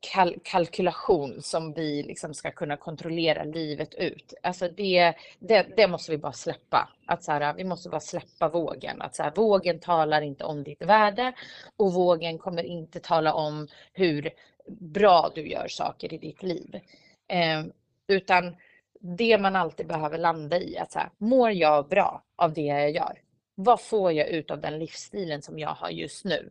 kal kalkylation som vi liksom ska kunna kontrollera livet ut. Alltså det, det, det måste vi bara släppa. Att så här, vi måste bara släppa vågen. Att så här, vågen talar inte om ditt värde och vågen kommer inte tala om hur bra du gör saker i ditt liv. Eh, utan det man alltid behöver landa i att så här, mår jag bra av det jag gör? Vad får jag ut av den livsstilen som jag har just nu?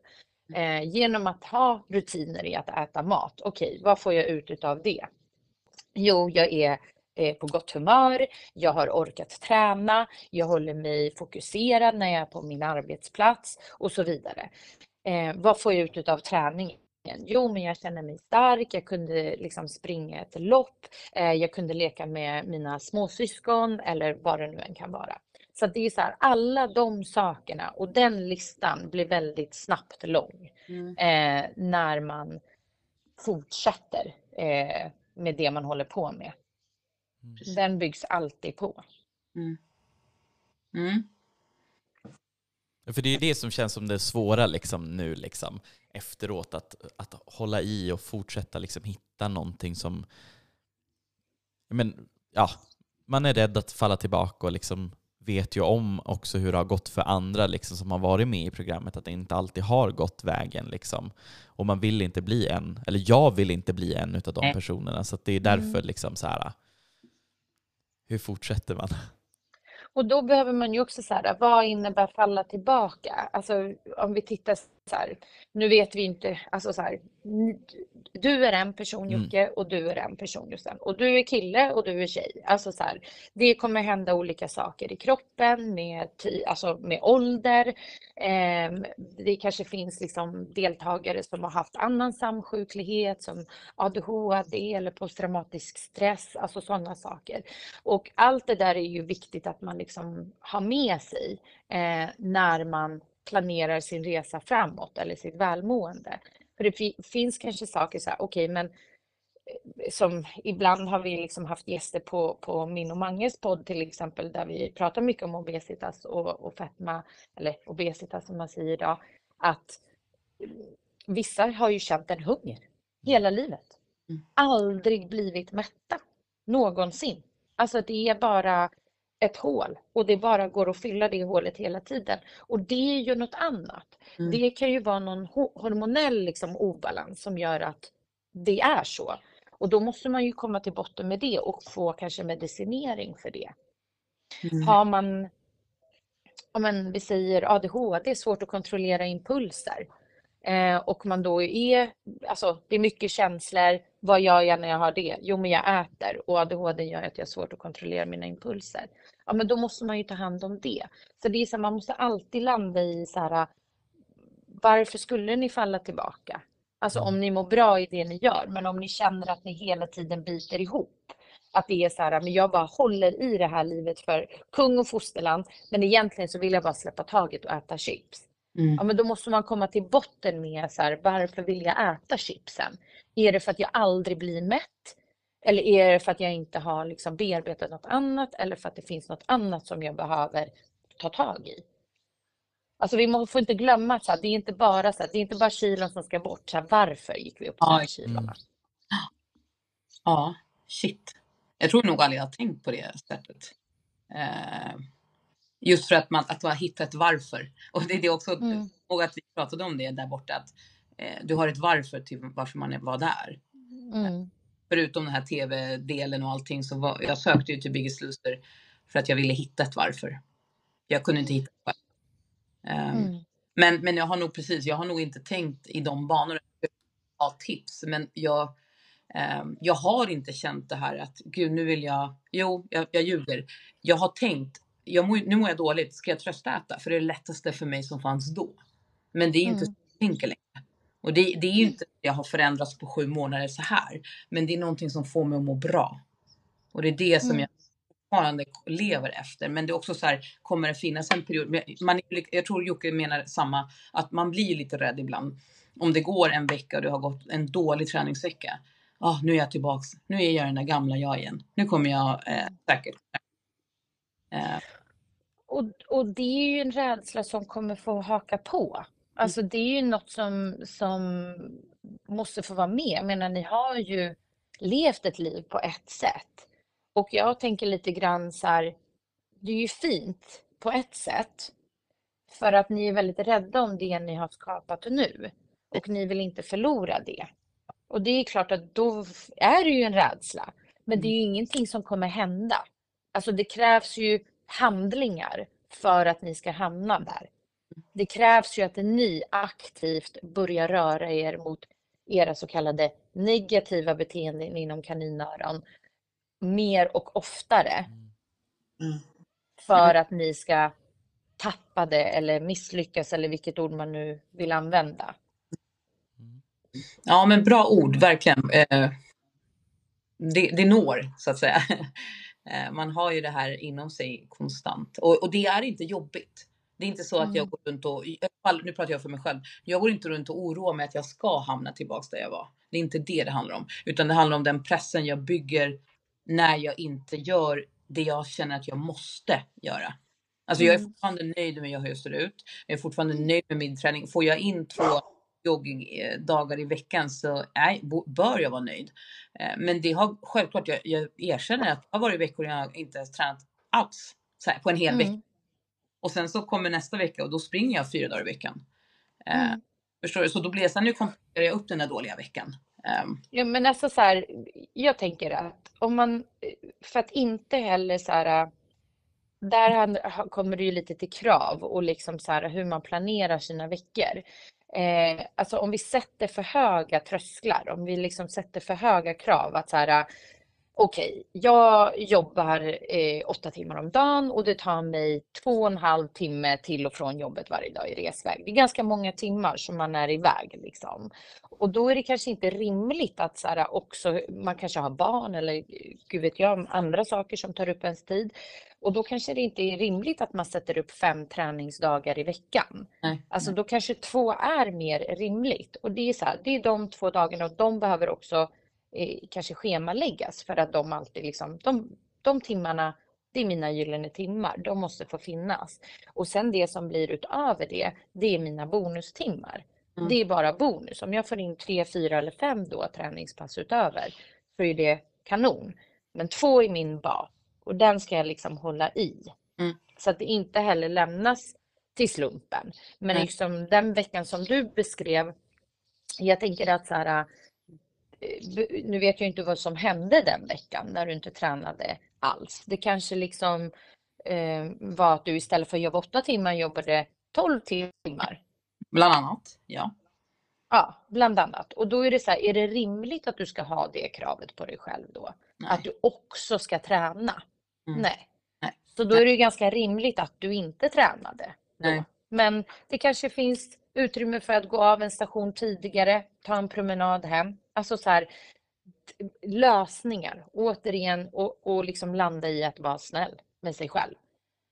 Eh, genom att ha rutiner i att äta mat. Okej, vad får jag ut av det? Jo, jag är eh, på gott humör, jag har orkat träna, jag håller mig fokuserad när jag är på min arbetsplats och så vidare. Eh, vad får jag ut av träningen? Jo, men jag känner mig stark, jag kunde liksom springa ett lopp, eh, jag kunde leka med mina småsyskon eller vad det nu än kan vara. Så det är så här, alla de sakerna och den listan blir väldigt snabbt lång Mm. eh, när man fortsätter eh, med det man håller på med. Mm. Den byggs alltid på. Mm. För det är det som känns som det svåra liksom nu liksom, efteråt, att, att hålla i och fortsätta liksom hitta någonting som... Men, ja, man är rädd att falla tillbaka och liksom vet ju om också hur det har gått för andra liksom, som har varit med i programmet, att det inte alltid har gått vägen. Liksom. Och man vill inte bli en, eller jag vill inte bli en av de personerna, så det är därför liksom så här. hur fortsätter man? Och då behöver man ju också så här, vad innebär falla tillbaka? Alltså om vi tittar så här, nu vet vi inte, alltså så här, du är en person Mm. Jocke och du är en person Jossan och du är kille och du är tjej. Alltså så här, det kommer hända olika saker i kroppen med, alltså med ålder. Ehm, det kanske finns liksom deltagare som har haft annan samsjuklighet som ADHD eller posttraumatisk stress, alltså sådana saker. Och allt det där är ju viktigt att man liksom har med sig eh, när man planerar sin resa framåt eller sitt välmående. För det fi- finns kanske saker så här, okej men eh, som ibland har vi liksom haft gäster på, på min och Manges podd till exempel där vi pratar mycket om obesitas och, och fetma, eller obesitas som man säger idag, att vissa har ju känt en hunger hela livet. Mm. Aldrig blivit mätta, någonsin. Alltså det är bara ett hål och det bara går att fylla det hålet hela tiden. Och det är ju något annat. Mm. Det kan ju vara någon ho- hormonell liksom obalans som gör att det är så. Och då måste man ju komma till botten med det och få kanske medicinering för det. Mm. Har man, ja men vi säger ADHD, svårt att kontrollera impulser. Eh, och man då är, alltså det är mycket känslor. Vad gör jag när jag har det? Jo, men jag äter och ADHD gör att jag har svårt att kontrollera mina impulser. Ja, men då måste man ju ta hand om det. Så det är så man måste alltid landa i så här, varför skulle ni falla tillbaka? Alltså om ni mår bra i det ni gör, men om ni känner att ni hela tiden biter ihop. Att det är så här, men jag bara håller i det här livet för kung och fosterland, men egentligen så vill jag bara släppa taget och äta chips. Mm. Ja, men då måste man komma till botten med så här, varför vill jag äta chipsen? Är det för att jag aldrig blir mätt? Eller är det för att jag inte har liksom bearbetat något annat? Eller för att det finns något annat som jag behöver ta tag i? Alltså vi får inte glömma att det är inte bara så här, det är inte bara kilon som ska bort. Så här, varför gick vi upp de här kilona? mm. Ja, shit. Jag tror nog aldrig jag har tänkt på det sättet. Eh, just för att man, att man hittar ett varför. Och det är det också, Mm. och att vi pratade om det där borta, att eh, du har ett varför till varför man var där. Mm. Förutom den här tv-delen och allting så var, jag sökte ju till Biggest Loser för att jag ville hitta ett varför. Jag kunde inte hitta ett varför. Ehm, Mm. Men, men jag har nog precis, jag har nog inte tänkt i de banorna. Ha tips, men jag, ehm, jag har inte känt det här att gud, nu vill jag. Jo, jag, jag ljuger. Jag har tänkt. Jag mår, nu mår jag dåligt. Ska jag tröstäta? För det är det lättaste för mig som fanns då. Men det är inte Mm. så tänker längre. Och det, det är ju inte att jag har förändrats på sju månader så här. Men det är någonting som får mig att må bra. Och det är det som Mm. jag fortfarande lever efter. Men det är också så här, kommer det finnas en period, man, jag tror Jocke menar samma, att man blir lite rädd ibland. Om det går en vecka och du har gått en dålig träningsvecka. Ah, nu är jag tillbaks, nu är jag den där gamla jag igen. Nu kommer jag eh, säkert. Eh, Och, och det är ju en rädsla som kommer få haka på. Alltså det är ju något som, som måste få vara med. Jag menar, ni har ju levt ett liv på ett sätt. Och jag tänker lite grann så här, det är ju fint på ett sätt. För att ni är väldigt rädda om det ni har skapat nu. Och ni vill inte förlora det. Och det är klart att då är det ju en rädsla. Men det är ju ingenting som kommer hända. Alltså det krävs ju handlingar för att ni ska hamna där. Det krävs ju att ni aktivt börjar röra er mot era så kallade negativa beteenden inom kaninöron mer och oftare mm. för att ni ska tappa det eller misslyckas eller vilket ord man nu vill använda. Ja, men bra ord, verkligen. Eh, det, det når, så att säga. Eh, man har ju det här inom sig konstant. Och, och det är inte jobbigt. Det är inte så att jag Mm. går runt och, nu pratar jag för mig själv, jag går inte runt och oroar mig att jag ska hamna tillbaks där jag var. Det är inte det det handlar om. Utan det handlar om den pressen jag bygger när jag inte gör det jag känner att jag måste göra. Alltså jag är Mm. fortfarande nöjd med hur jag ser ut. Jag är fortfarande nöjd med min träning. Får jag in två joggingdagar i veckan så bo- bör jag vara nöjd. Eh, Men det har självklart, jag, jag erkänner att det har varit veckor jag inte ens tränat alls här, på en hel vecka. Mm. Och sen så kommer nästa vecka och då springer jag fyra dagar i veckan. Eh, Mm. Förstår du? Så då blir det så här, nu kompenserar jag upp den där dåliga veckan. Ehm, Ja, men alltså så här, jag tänker att om man, för att inte heller så här, där kommer det ju lite till krav och liksom så här hur man planerar sina veckor eh, alltså om vi sätter för höga trösklar, om vi liksom sätter för höga krav att så här, okej, okay, jag jobbar eh, åtta timmar om dagen och det tar mig två och en halv timme till och från jobbet varje dag i resväg. Det är ganska många timmar som man är iväg liksom. Och då är det kanske inte rimligt att så här, också, man kanske har barn eller gud vet jag, andra saker som tar upp ens tid. Och då kanske det inte är rimligt att man sätter upp fem träningsdagar i veckan. Nej, alltså då kanske två är mer rimligt. Och det är så här, det är de två dagarna och de behöver också eh, kanske schemaläggas för att de alltid liksom, de, de timmarna, det är mina gyllene timmar, de måste få finnas. Och sen det som blir utöver det, det är mina bonustimmar. Mm. Det är bara bonus. Om jag får in tre, fyra eller fem då träningspass utöver så är det kanon. Men två är min bas och den ska jag liksom hålla i. Mm. Så att det inte heller lämnas till slumpen. Men mm. liksom den veckan som du beskrev, jag tänker att så här, nu vet jag inte vad som hände den veckan när du inte tränade alls. Det kanske liksom eh, var att du istället för att jobba åtta timmar jobbade tolv timmar. Bland annat, ja. Ja, bland annat. Och då är det så här, är det rimligt att du ska ha det kravet på dig själv då? Nej. Att du också ska träna? Mm. Nej. Nej. Så då är det ju ganska rimligt att du inte tränade. Nej. Men det kanske finns utrymme för att gå av en station tidigare, ta en promenad hem. Alltså så här, lösningar återigen och, och liksom landa i att vara snäll med sig själv.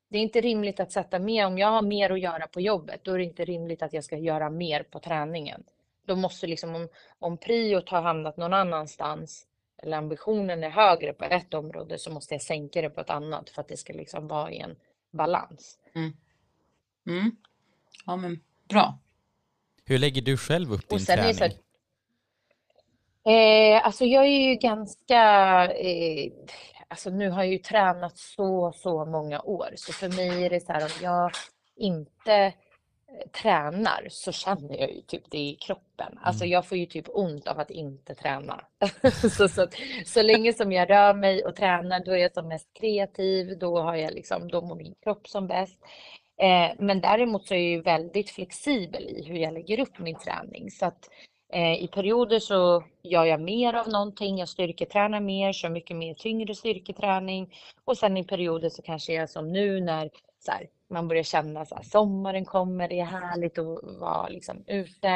Det är inte rimligt att sätta mer, om jag har mer att göra på jobbet, då är det inte rimligt att jag ska göra mer på träningen. Då måste liksom, om, om priot har hamnat någon annanstans, eller ambitionen är högre på ett område så måste jag sänka det på ett annat för att det ska liksom vara i en balans. Mm. Mm. Ja men bra. Hur lägger du själv upp din träning? Så, eh, alltså jag är ju ganska, eh, alltså nu har jag ju tränat så, så många år så för mig är det så här om jag inte tränar så känner jag ju typ det i kroppen. Alltså mm. jag får ju typ ont av att inte träna. så, så, så länge som jag rör mig och tränar då är jag som mest kreativ, då har jag liksom, då mår min kropp som bäst. Eh, men däremot så är jag ju väldigt flexibel i hur jag lägger upp min träning. Så att eh, i perioder så gör jag mer av någonting, jag styrketränar mer, kör mycket mer tyngre styrketräning. Och sen i perioder så kanske jag som nu när så här, man börjar känna att sommaren kommer, det är härligt att vara liksom ute.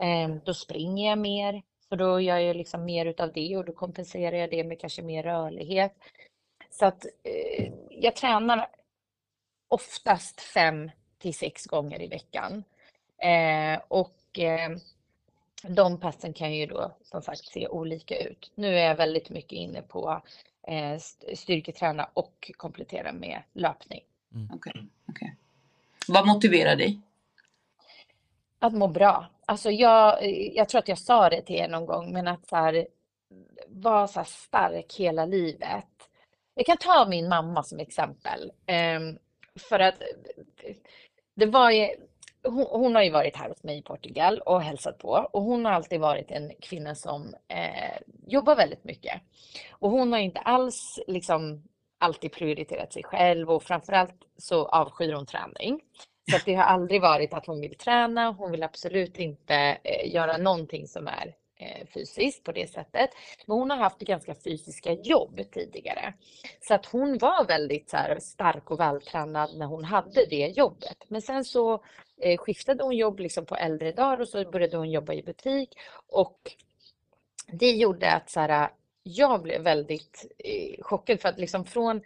Eh, då springer jag mer, för då gör jag liksom mer utav det och då kompenserar jag det med kanske mer rörlighet. Så att eh, jag tränar oftast fem till sex gånger i veckan. Eh, och eh, de passen kan ju då som sagt se olika ut. Nu är jag väldigt mycket inne på eh, styrketräna och komplettera med löpning. Mm. Okay, okay. Vad motiverar dig? Att må bra. Alltså jag, jag tror att jag sa det till er någon gång, men att så här, vara så stark hela livet. Jag kan ta min mamma som exempel. För att eh, det var ju, hon, hon, har ju varit här hos mig i Portugal och hälsat på och hon har alltid varit en kvinna som eh, jobbar väldigt mycket. Och hon har inte alls liksom alltid prioriterat sig själv och framförallt så avskyr hon träning. Så det har aldrig varit att hon vill träna. Hon vill absolut inte eh, göra någonting som är Eh, fysiskt på det sättet. Men hon har haft ganska fysiska jobb tidigare. Så att hon var väldigt så här, stark och vältränad när hon hade det jobbet. Men sen så eh, skiftade hon jobb liksom på äldre dagar och så började hon jobba i butik. Och det gjorde att så här, jag blev väldigt eh, chockad för att liksom från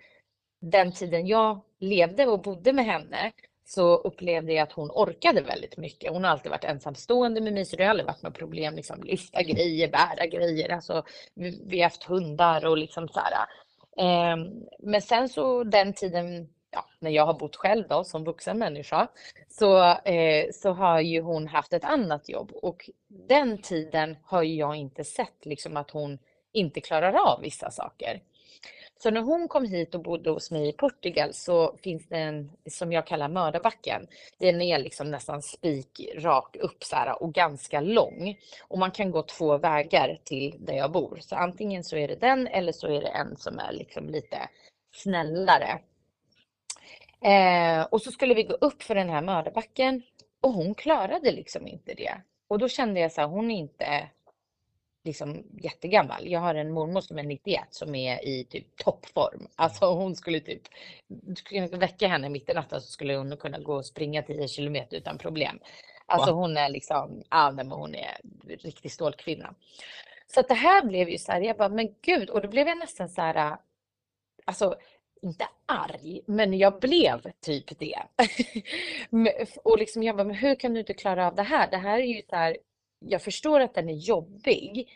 den tiden jag levde och bodde med henne så upplevde jag att hon orkade väldigt mycket. Hon har alltid varit ensamstående med mig så det har aldrig varit något problem. Liksom, lyfta grejer, bära grejer. Alltså, vi, vi har haft hundar och liksom så här. Eh, men sen så den tiden ja, när jag har bott själv då som vuxen människa så, eh, så har ju hon haft ett annat jobb och den tiden har jag inte sett liksom att hon inte klarar av vissa saker. Så när hon kom hit och bodde hos mig i Portugal så finns det en som jag kallar mördarbacken. Den är liksom nästan spikrak upp så här, och ganska lång. Och man kan gå två vägar till där jag bor. Så antingen så är det den eller så är det en som är liksom lite snällare. Eh, och så skulle vi gå upp för den här mördarbacken Och hon klarade liksom inte det. Och då kände jag så här, hon är inte liksom jättegammal. Jag har en mormor som är 91 som är i typ toppform. Alltså hon skulle typ, du skulle väcka henne mitt i natten så skulle hon kunna gå och springa 10 kilometer utan problem. Alltså wow. hon är liksom, ja men hon är riktig stålkvinna. Så att det här blev ju så här, jag bara, men gud, och då blev jag nästan så här, alltså inte arg, men jag blev typ det. och liksom jag bara, men hur kan du inte klara av det här? Det här är ju så här, jag förstår att den är jobbig,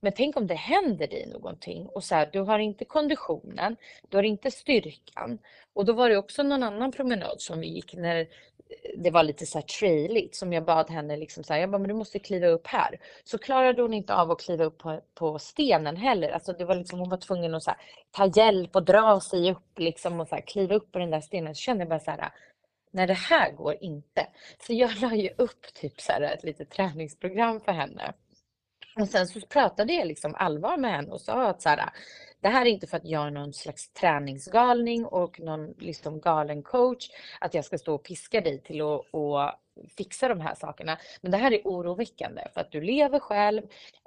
men tänk om det händer dig någonting och så här, du har inte konditionen, du har inte styrkan. Och då var det också någon annan promenad som vi gick när eh, det var lite så här trailigt som jag bad henne liksom så här, jag bara, men du måste kliva upp här. Så klarade hon inte av att kliva upp på, på stenen heller. Alltså det var liksom, hon var tvungen att så här, ta hjälp och dra sig upp liksom och så här, kliva upp på den där stenen. Så kände jag bara så här, nej det här går inte. Så jag la ju upp typ så här ett litet träningsprogram för henne. Och sen så pratade jag liksom allvar med henne och sa att så här, det här är inte för att jag är någon slags träningsgalning och någon liksom galen coach, att jag ska stå och piska dig till att och fixa de här sakerna. Men det här är oroväckande för att du lever själv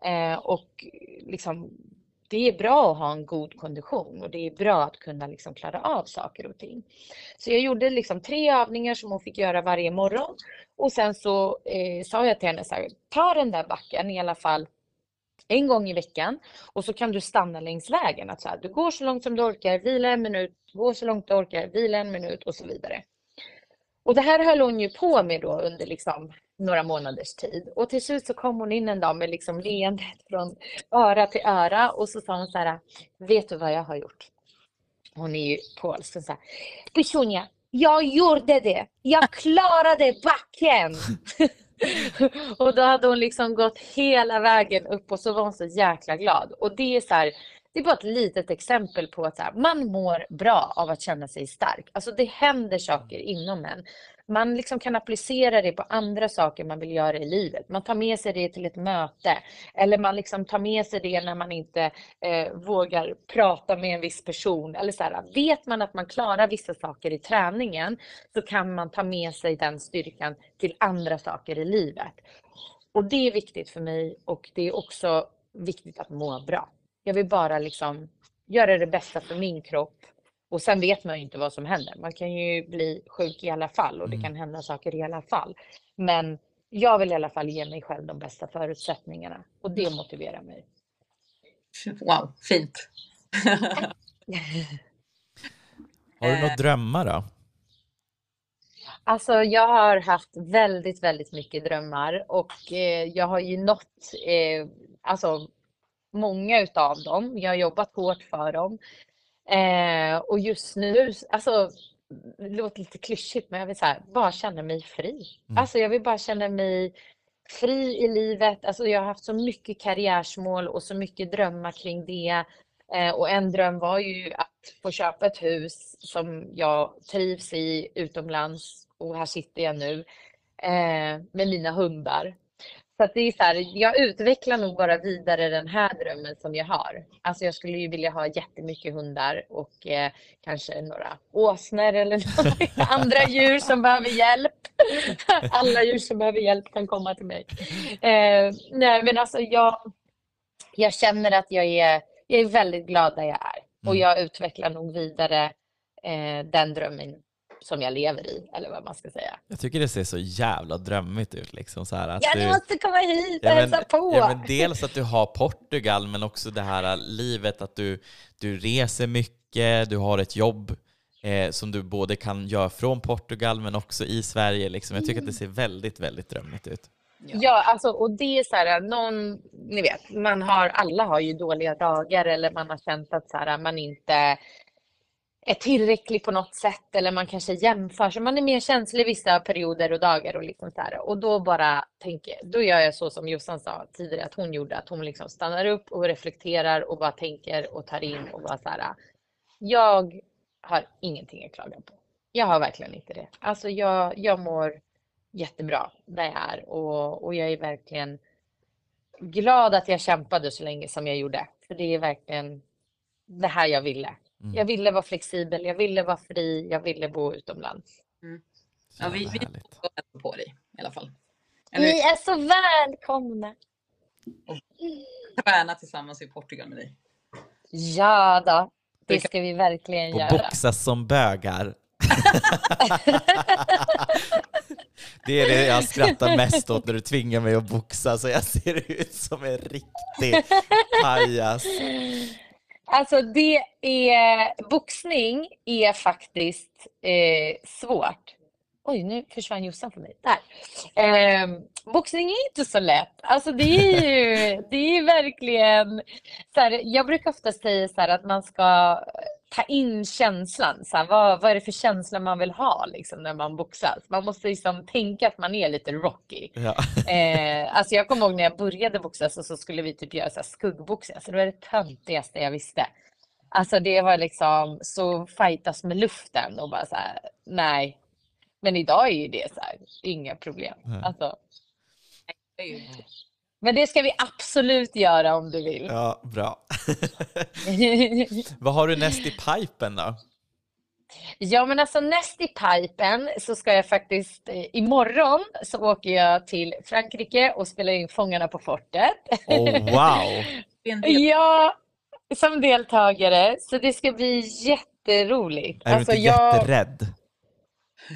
eh, och liksom det är bra att ha en god kondition och det är bra att kunna liksom klara av saker och ting. Så jag gjorde liksom tre övningar som hon fick göra varje morgon och sen så eh, sa jag till henne så här, ta den där backen i alla fall en gång i veckan och så kan du stanna längs vägen. Att så här, du går så långt som du orkar, vila en minut, gå så långt du orkar, vila en minut och så vidare. Och det här höll hon ju på med då under liksom några månaders tid. Och till slut så kom hon in en dag med liksom leendet från öra till öra och så sa hon så här, vet du vad jag har gjort? Hon är ju polsk. Alltså så här, Personja, jag gjorde det! Jag klarade backen! och då hade hon liksom gått hela vägen upp och så var hon så jäkla glad. Och det är så här, det är bara ett litet exempel på att här, man mår bra av att känna sig stark. Alltså det händer saker inom en. Man liksom kan applicera det på andra saker man vill göra i livet. Man tar med sig det till ett möte eller man liksom tar med sig det när man inte eh, vågar prata med en viss person. Eller så här, vet man att man klarar vissa saker i träningen så kan man ta med sig den styrkan till andra saker i livet. Och det är viktigt för mig och det är också viktigt att må bra. Jag vill bara liksom göra det bästa för min kropp och sen vet man ju inte vad som händer. Man kan ju bli sjuk i alla fall och det mm. kan hända saker i alla fall. Men jag vill i alla fall ge mig själv de bästa förutsättningarna och det motiverar mig. Wow, fint. har du några drömmar då? Alltså jag har haft väldigt, väldigt mycket drömmar och eh, jag har ju nått eh, alltså, många utav dem. Jag har jobbat hårt för dem. Eh, och just nu, alltså det låter lite klyschigt, men jag vill så här, bara känna mig fri. Mm. Alltså jag vill bara känna mig fri i livet. Alltså jag har haft så mycket karriärsmål och så mycket drömmar kring det. Eh, och en dröm var ju att få köpa ett hus som jag trivs i utomlands. Och här sitter jag nu eh, med mina hundar. Så det är så här, jag utvecklar nog bara vidare den här drömmen som jag har. Alltså jag skulle ju vilja ha jättemycket hundar och eh, kanske några åsnor eller några andra djur som behöver hjälp. Alla djur som behöver hjälp kan komma till mig. Eh, nej men alltså jag, jag känner att jag är, jag är väldigt glad där jag är. Och mm. jag utvecklar nog vidare eh, den drömmen som jag lever i, eller vad man ska säga. Jag tycker det ser så jävla drömmigt ut. Liksom, så här, att ja, du måste komma hit och ja, hälsa på! Ja, men dels att du har Portugal, men också det här livet att du, du reser mycket, du har ett jobb eh, som du både kan göra från Portugal men också i Sverige. Liksom. Jag tycker att det ser väldigt, väldigt drömmigt ut. Ja. ja, alltså, och det är så här, någon, ni vet, man har, alla har ju dåliga dagar eller man har känt att så här, man inte är tillräcklig på något sätt eller man kanske jämför sig. man är mer känslig vissa perioder och dagar och liksom så här. Och då bara tänker, då gör jag så som Jossan sa tidigare att hon gjorde, att hon liksom stannar upp och reflekterar och bara tänker och tar in och bara så här. Jag har ingenting att klaga på. Jag har verkligen inte det. Alltså jag, jag mår jättebra där jag är och, och jag är verkligen glad att jag kämpade så länge som jag gjorde. För det är verkligen det här jag ville. Mm. Jag ville vara flexibel, jag ville vara fri, jag ville bo utomlands. Mm. Ja, vi, vi på dig i alla fall. Ni är så välkomna. Träna tillsammans i Portugal med dig. Ja då, det ska vi verkligen Och göra. boxas som bögar. Det är det jag skrattar mest åt när du tvingar mig att boxa så jag ser ut som en riktig pajas. Alltså det är, boxning är faktiskt eh, svårt. Oj, nu försvann Jossan för mig. Där. Eh, boxning är inte så lätt. Alltså det är ju, det är verkligen, så här, jag brukar ofta säga så att man ska ta in känslan. Så här, vad, vad är det för känsla man vill ha liksom, när man boxas? Man måste liksom tänka att man är lite rocky. Ja. Eh, alltså jag kommer ihåg när jag började boxas och så skulle vi typ göra så här skuggboxning. Alltså det var det töntigaste jag visste. Alltså det var liksom så fightas med luften och bara så här, nej. Men idag är ju det så här, inga problem. Nej. Alltså, men det ska vi absolut göra om du vill. ja, bra. Vad har du näst i pipen då? Ja, men alltså näst i pipen så ska jag faktiskt, eh, imorgon så åker jag till Frankrike och spelar in Fångarna på fortet. Oh, wow! Ja, som deltagare. Så det ska bli jätteroligt. Är du Alltså, inte jag... jätterädd?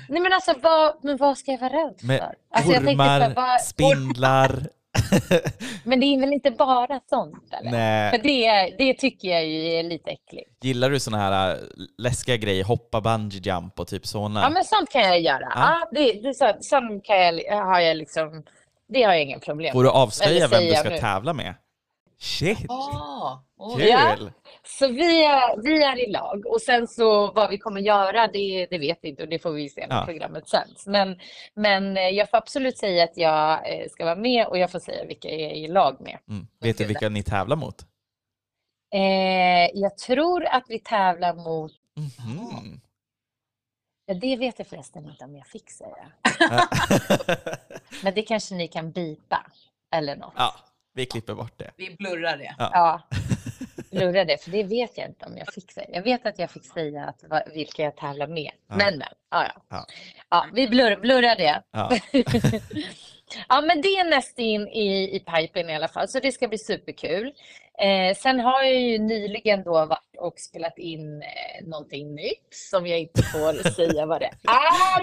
Nej men alltså vad, men vad ska jag vara rädd för? Med Alltså, jag tänkte ormar, vad- spindlar? Men det är väl inte bara sånt eller? För Nej. det, är- det tycker jag ju är lite äckligt. Gillar du såna här äh, läskiga grejer? Hoppa bungee jump och typ såna? Ja men sånt kan jag göra. Ja. det, det, så, sånt kan jag, har jag liksom, det har jag inga problem Får du med. avslöja vem du ska nu. tävla med? Shit, Ah, oj. kul! Ja. Så vi är, vi är i lag och sen så vad vi kommer göra det, det vet vi inte och det får vi se när Ja. programmet sänds. Men, men eh, jag får absolut säga att jag eh, ska vara med och jag får säga vilka jag är i lag med. Mm. Vet du vilka ni tävlar mot? Eh, jag tror att vi tävlar mot, Mhm. ja, det vet jag förresten inte om jag fick säga. Men det kanske ni kan bipa eller något. ja, vi klipper bort det. Vi blurrar det. Ja, lurra det, för det vet jag inte om jag fick säga. Jag vet att jag fick säga att, va- vilka jag tävlar med. Ja. Men, men, ja, ja. Ja. ja vi blur, blurrar det. Ja. Ja, men det är nästin i, i pipen i alla fall, så det ska bli superkul. Eh, sen har jag ju nyligen då varit och spelat in eh, någonting nytt som jag inte får säga vad det är.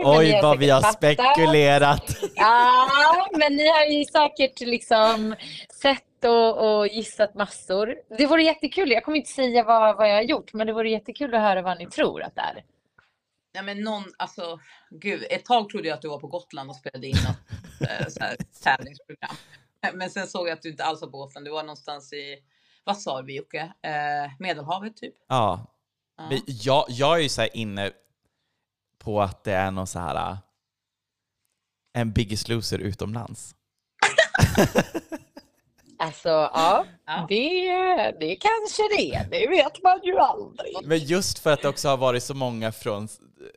Oj, har vad vi har fattat. spekulerat. Ja, men ni har ju säkert liksom sett och, och gissat massor. Det vore jättekul. Jag kommer inte säga vad, vad jag har gjort, men det vore jättekul att höra vad ni tror att det är. Nej men någon, alltså gud, ett tag trodde jag att du var på Gotland och spelade in något eh, så här, tävlingsprogram. Men sen såg jag att du inte alls var på Gotland. Du var någonstans i, vad sa vi Jocke? Eh, Medelhavet typ? Ja, Ja. men jag, jag är ju så här inne på att det är någon så här äh, en Biggest Loser utomlands. Alltså, ja, Ja. det, det kanske det är. Det vet man ju aldrig. Men just för att det också har varit så många från,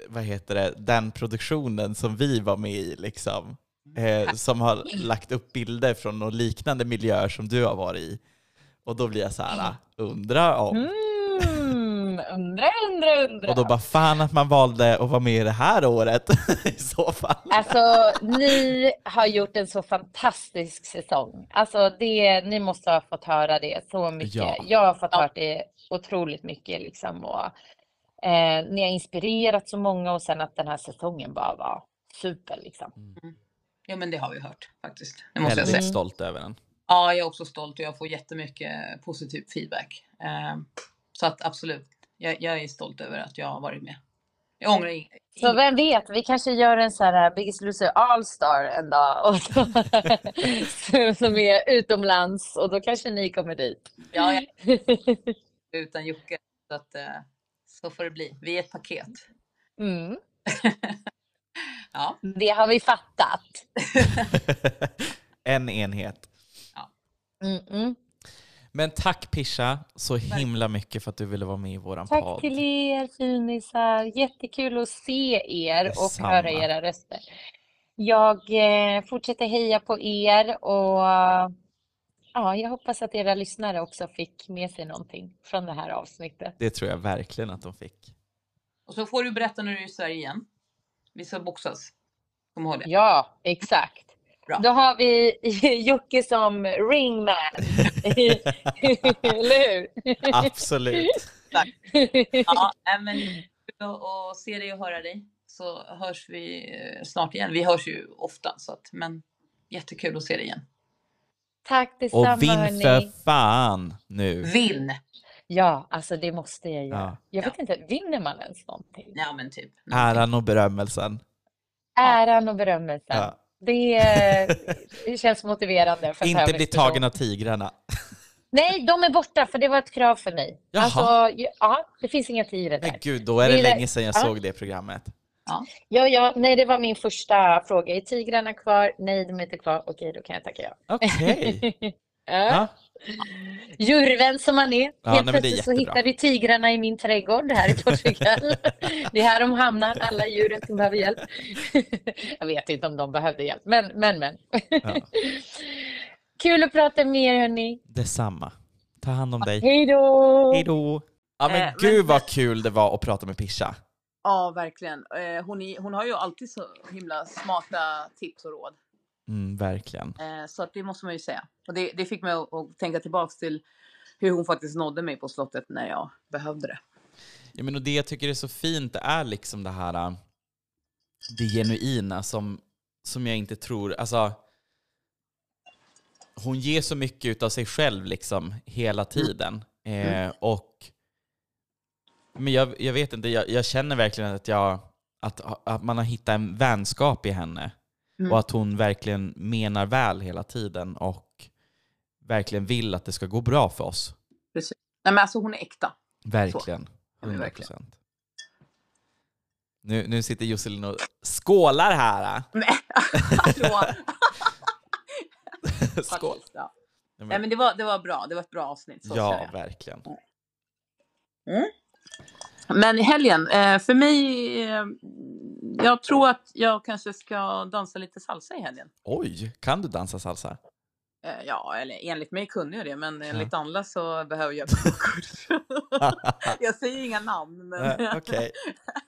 vad heter det, den produktionen som vi var med i liksom. Eh, som har lagt upp bilder från några liknande miljöer som du har varit i. Och då blir jag så här, undra om. Mm, undra, undra, undra. Och då bara fan att man valde att vara med det här året i så fall. Alltså, ni har gjort en så fantastisk säsong. Alltså, det, ni måste ha fått höra det så mycket. Ja. Jag har fått höra det otroligt mycket liksom. Och, eh, ni har inspirerat så många och sen att den här säsongen bara var super liksom. Ja men det har vi hört faktiskt. Det måste jag Väldigt säga. stolt över den. Ja, jag är också stolt och jag får jättemycket positiv feedback. Eh, så att absolut, jag, jag är stolt över att jag har varit med. Jag ångrar inget. Så vem vet, vi kanske gör en sån här Biggest Loser All-Star en dag och så, som är utomlands och då kanske ni kommer dit. Ja, jag utan Jocke. Så att eh, så får det bli. Vi är ett paket. Mm, Ja, det har vi fattat. en enhet. Mm, mm. Men tack Pisha så himla mycket för att du ville vara med i våran Tack podd. till er finisar. Jättekul att se er och Detsamma. höra era röster. Jag eh, fortsätter heja på er och ja, jag hoppas att era lyssnare också fick med sig någonting från det här avsnittet. Det tror jag verkligen att de fick. och så får du berätta när du är i Sverige igen. Vi ska boxas. Kom ihåg det. Ja, exakt. Bra. Då har vi Jocke som ringman. Eller hur? Absolut. Ja, men att se dig och höra dig. Så hörs vi eh, snart igen. Vi hörs ju ofta, så att, men jättekul att se dig igen. Tack detsamma Och vinn hörni. för fan nu. Vinn! Ja, alltså det måste jag göra. Ja. Jag vet inte, vinner man ens någonting? Ja, men typ. Äran och berömmelsen. Äran och berömmelsen. Ja. Det, det känns motiverande. För Inte bli tagen av tigrarna. Nej, de är borta för det var ett krav för mig. Jaha. Alltså, ja, det finns inga tigrar Men där. gud, då är det Det länge sedan jag Ja. såg det programmet. Ja, ja, nej, det var min första fråga. Är tigrarna kvar? Nej, de är inte kvar. Okej, då kan jag tacka ja. Okej. ja. Ja. Djurvän som man är. Ja, Helt nej, men plötsligt så hittar vi tigrarna i min trädgård här i Portugal. det är här de hamnar, alla djuren som behöver hjälp. jag vet inte om de behövde hjälp, men men. men. Ja. Kul att prata med er hörni. Detsamma. Ta hand om dig. Hej då! Hej då. Ja men men- gud vad kul det var att prata med Pisha. Ja, verkligen. Eh, Hon, är, hon har ju alltid så himla smarta tips och råd. Mm, verkligen. Eh, Så att det måste man ju säga. Och det, det fick mig att, att tänka tillbaks till hur hon faktiskt nådde mig på slottet när jag behövde det. Ja, men och det jag tycker är så fint är liksom det här äh, det genuina som, som jag inte tror, alltså hon ger så mycket av sig själv liksom hela tiden. Eh, och men jag, jag vet inte, jag, jag känner verkligen att, jag, att, att man har hittat en vänskap i henne. Mm. Och att hon verkligen menar väl hela tiden och verkligen vill att det ska gå bra för oss. Nej, men alltså hon är äkta. Verkligen. Men 100 verkligen. procent. Nu, nu sitter Josselin och skålar här. Nej! Skål. Ja. Nej, men, det var, det var bra. Det var ett bra avsnitt. Så ja säger jag. Men helgen, eh, för mig, eh, jag tror att jag kanske ska dansa lite salsa i helgen. Oj, kan du dansa salsa? Eh, Ja, eller enligt mig kunde jag det, men enligt andra så behöver jag kurs. jag säger inga namn, men, Okej.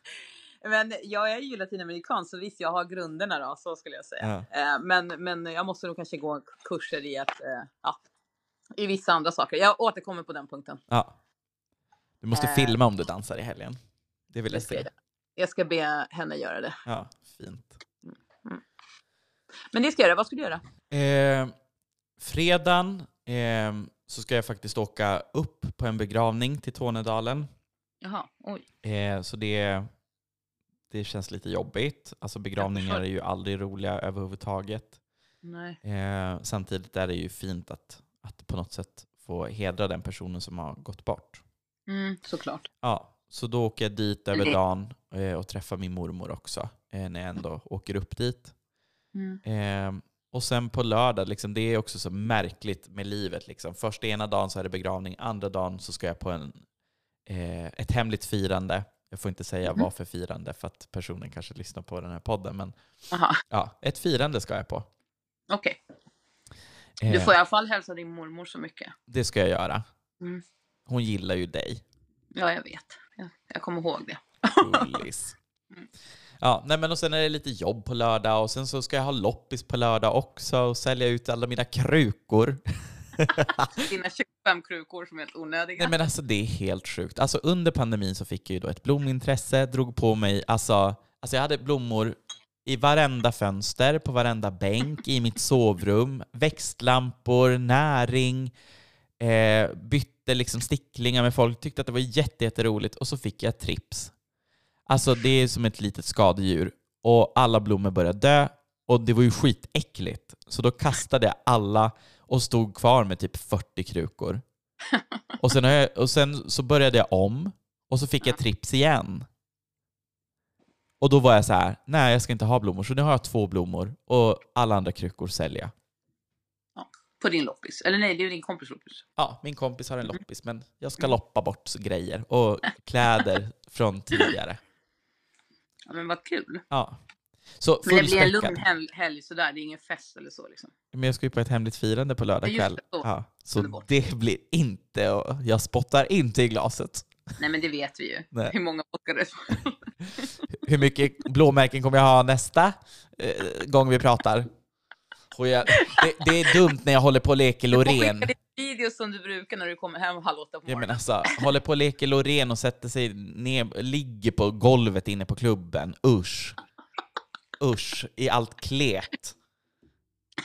men jag är ju latinamerikan, så visst, jag har grunderna då, så skulle jag säga. Ja. Men, men jag måste nog kanske gå kurser i att, ja, i vissa andra saker. Jag återkommer på den punkten. Ja. Du måste Eh. filma om du dansar i helgen. Det vill jag Det ska se. jag, jag ska be henne göra det. Ja, fint. Men det ska jag göra. Vad ska du göra? Eh, fredagen eh, så ska jag faktiskt åka upp på en begravning till Tornedalen. Jaha, oj. Eh, så det, det känns lite jobbigt. Alltså begravningar är ju aldrig roliga överhuvudtaget. Nej. Eh, samtidigt är det ju fint att, att på något sätt få hedra den personen som har gått bort. Mm, såklart. Ja, så då åker jag dit över Det- dagen eh, och träffar min mormor också eh, när jag ändå åker upp dit. Mm. Eh, och sen på lördag, liksom, det är också så märkligt med livet. Liksom. Först ena dagen så är det begravning, andra dagen så ska jag på en, eh, ett hemligt firande. Jag får inte säga Mhm. vad för firande för att personen kanske lyssnar på den här podden. Men Aha, ja, ett firande ska jag på. okej. Eh, Du får i alla fall hälsa din mormor så mycket. Det ska jag göra. Mm. Hon gillar ju dig. Ja, jag vet. Jag, jag kommer ihåg det. Gullis. Ja, nej men och sen är det lite jobb på lördag och sen så ska jag ha loppis på lördag också och sälja ut alla mina krukor. Dina 25 krukor som är helt onödiga. Nej men alltså det är helt sjukt. Alltså under pandemin så fick jag ju då ett blomintresse, drog på mig, alltså, alltså jag hade blommor i varenda fönster, på varenda bänk, i mitt sovrum, växtlampor, näring, eh, bytte liksom sticklingar med folk, tyckte att det var jätte, jätteroligt och så fick jag trips. Alltså det är som ett litet skadedjur och alla blommor började dö och det var ju skitäckligt. Så då kastade jag alla och stod kvar med typ 40 krukor. Och sen, jag, och sen så började jag om och så fick jag trips igen. Och då var jag så här, nej jag ska inte ha blommor. Så nu har jag två blommor och alla andra krukor säljer jag. På din loppis. Eller nej, det är din kompis loppis. Ja, min kompis har en loppis men jag ska loppa bort grejer och kläder från tidigare. Ja, men vad kul. Ja. Så Men det blir en lugn helg, helg sådär. Det är ingen fest eller så liksom. Men jag ska ju på ett hemligt firande på lördag kväll. det. Ja, så Underbart. det blir inte, jag spottar inte i glaset. Nej, men det vet vi ju. Nej. Hur många åkare Hur mycket blåmärken kommer jag ha nästa eh, gång vi pratar? Får jag, det, det är dumt när jag håller på och leker Du får Loreen. skicka din videos som du brukar när du kommer hem halv åtta på Ja, men morgonen. alltså, håller på och leker Loreen och sätter sig ner, ligger på golvet inne på klubben. Usch. Usch, i allt klet.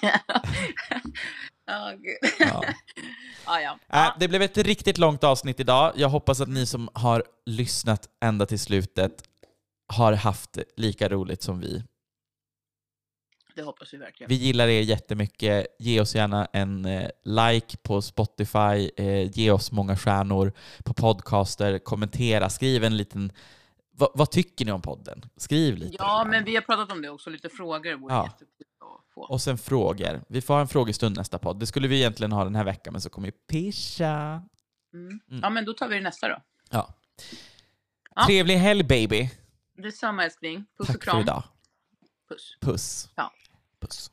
Gud. Ja. ja, ja. Ja. det blev ett riktigt långt avsnitt idag. Jag hoppas att ni som har lyssnat ända till slutet har haft lika roligt som vi. Det hoppas vi verkligen. Vi gillar er jättemycket. Ge oss gärna en eh, like på Spotify. Eh, ge oss många stjärnor på podcaster. Kommentera. Skriv en liten... Va, vad tycker ni om podden? Skriv lite. Ja, men vi har pratat om det också. Lite frågor vore Ja. jättekul att få. Och sen frågor. Vi får ha en frågestund nästa podd. Det skulle vi egentligen ha den här veckan, men så kommer ju Pisha. Mm. Mm. Ja, men då tar vi det nästa då. Ja. Ja. Trevlig helg baby. Detsamma älskling. Puss och Tack kram. för idag. Puss. Puss. Ja. Peace.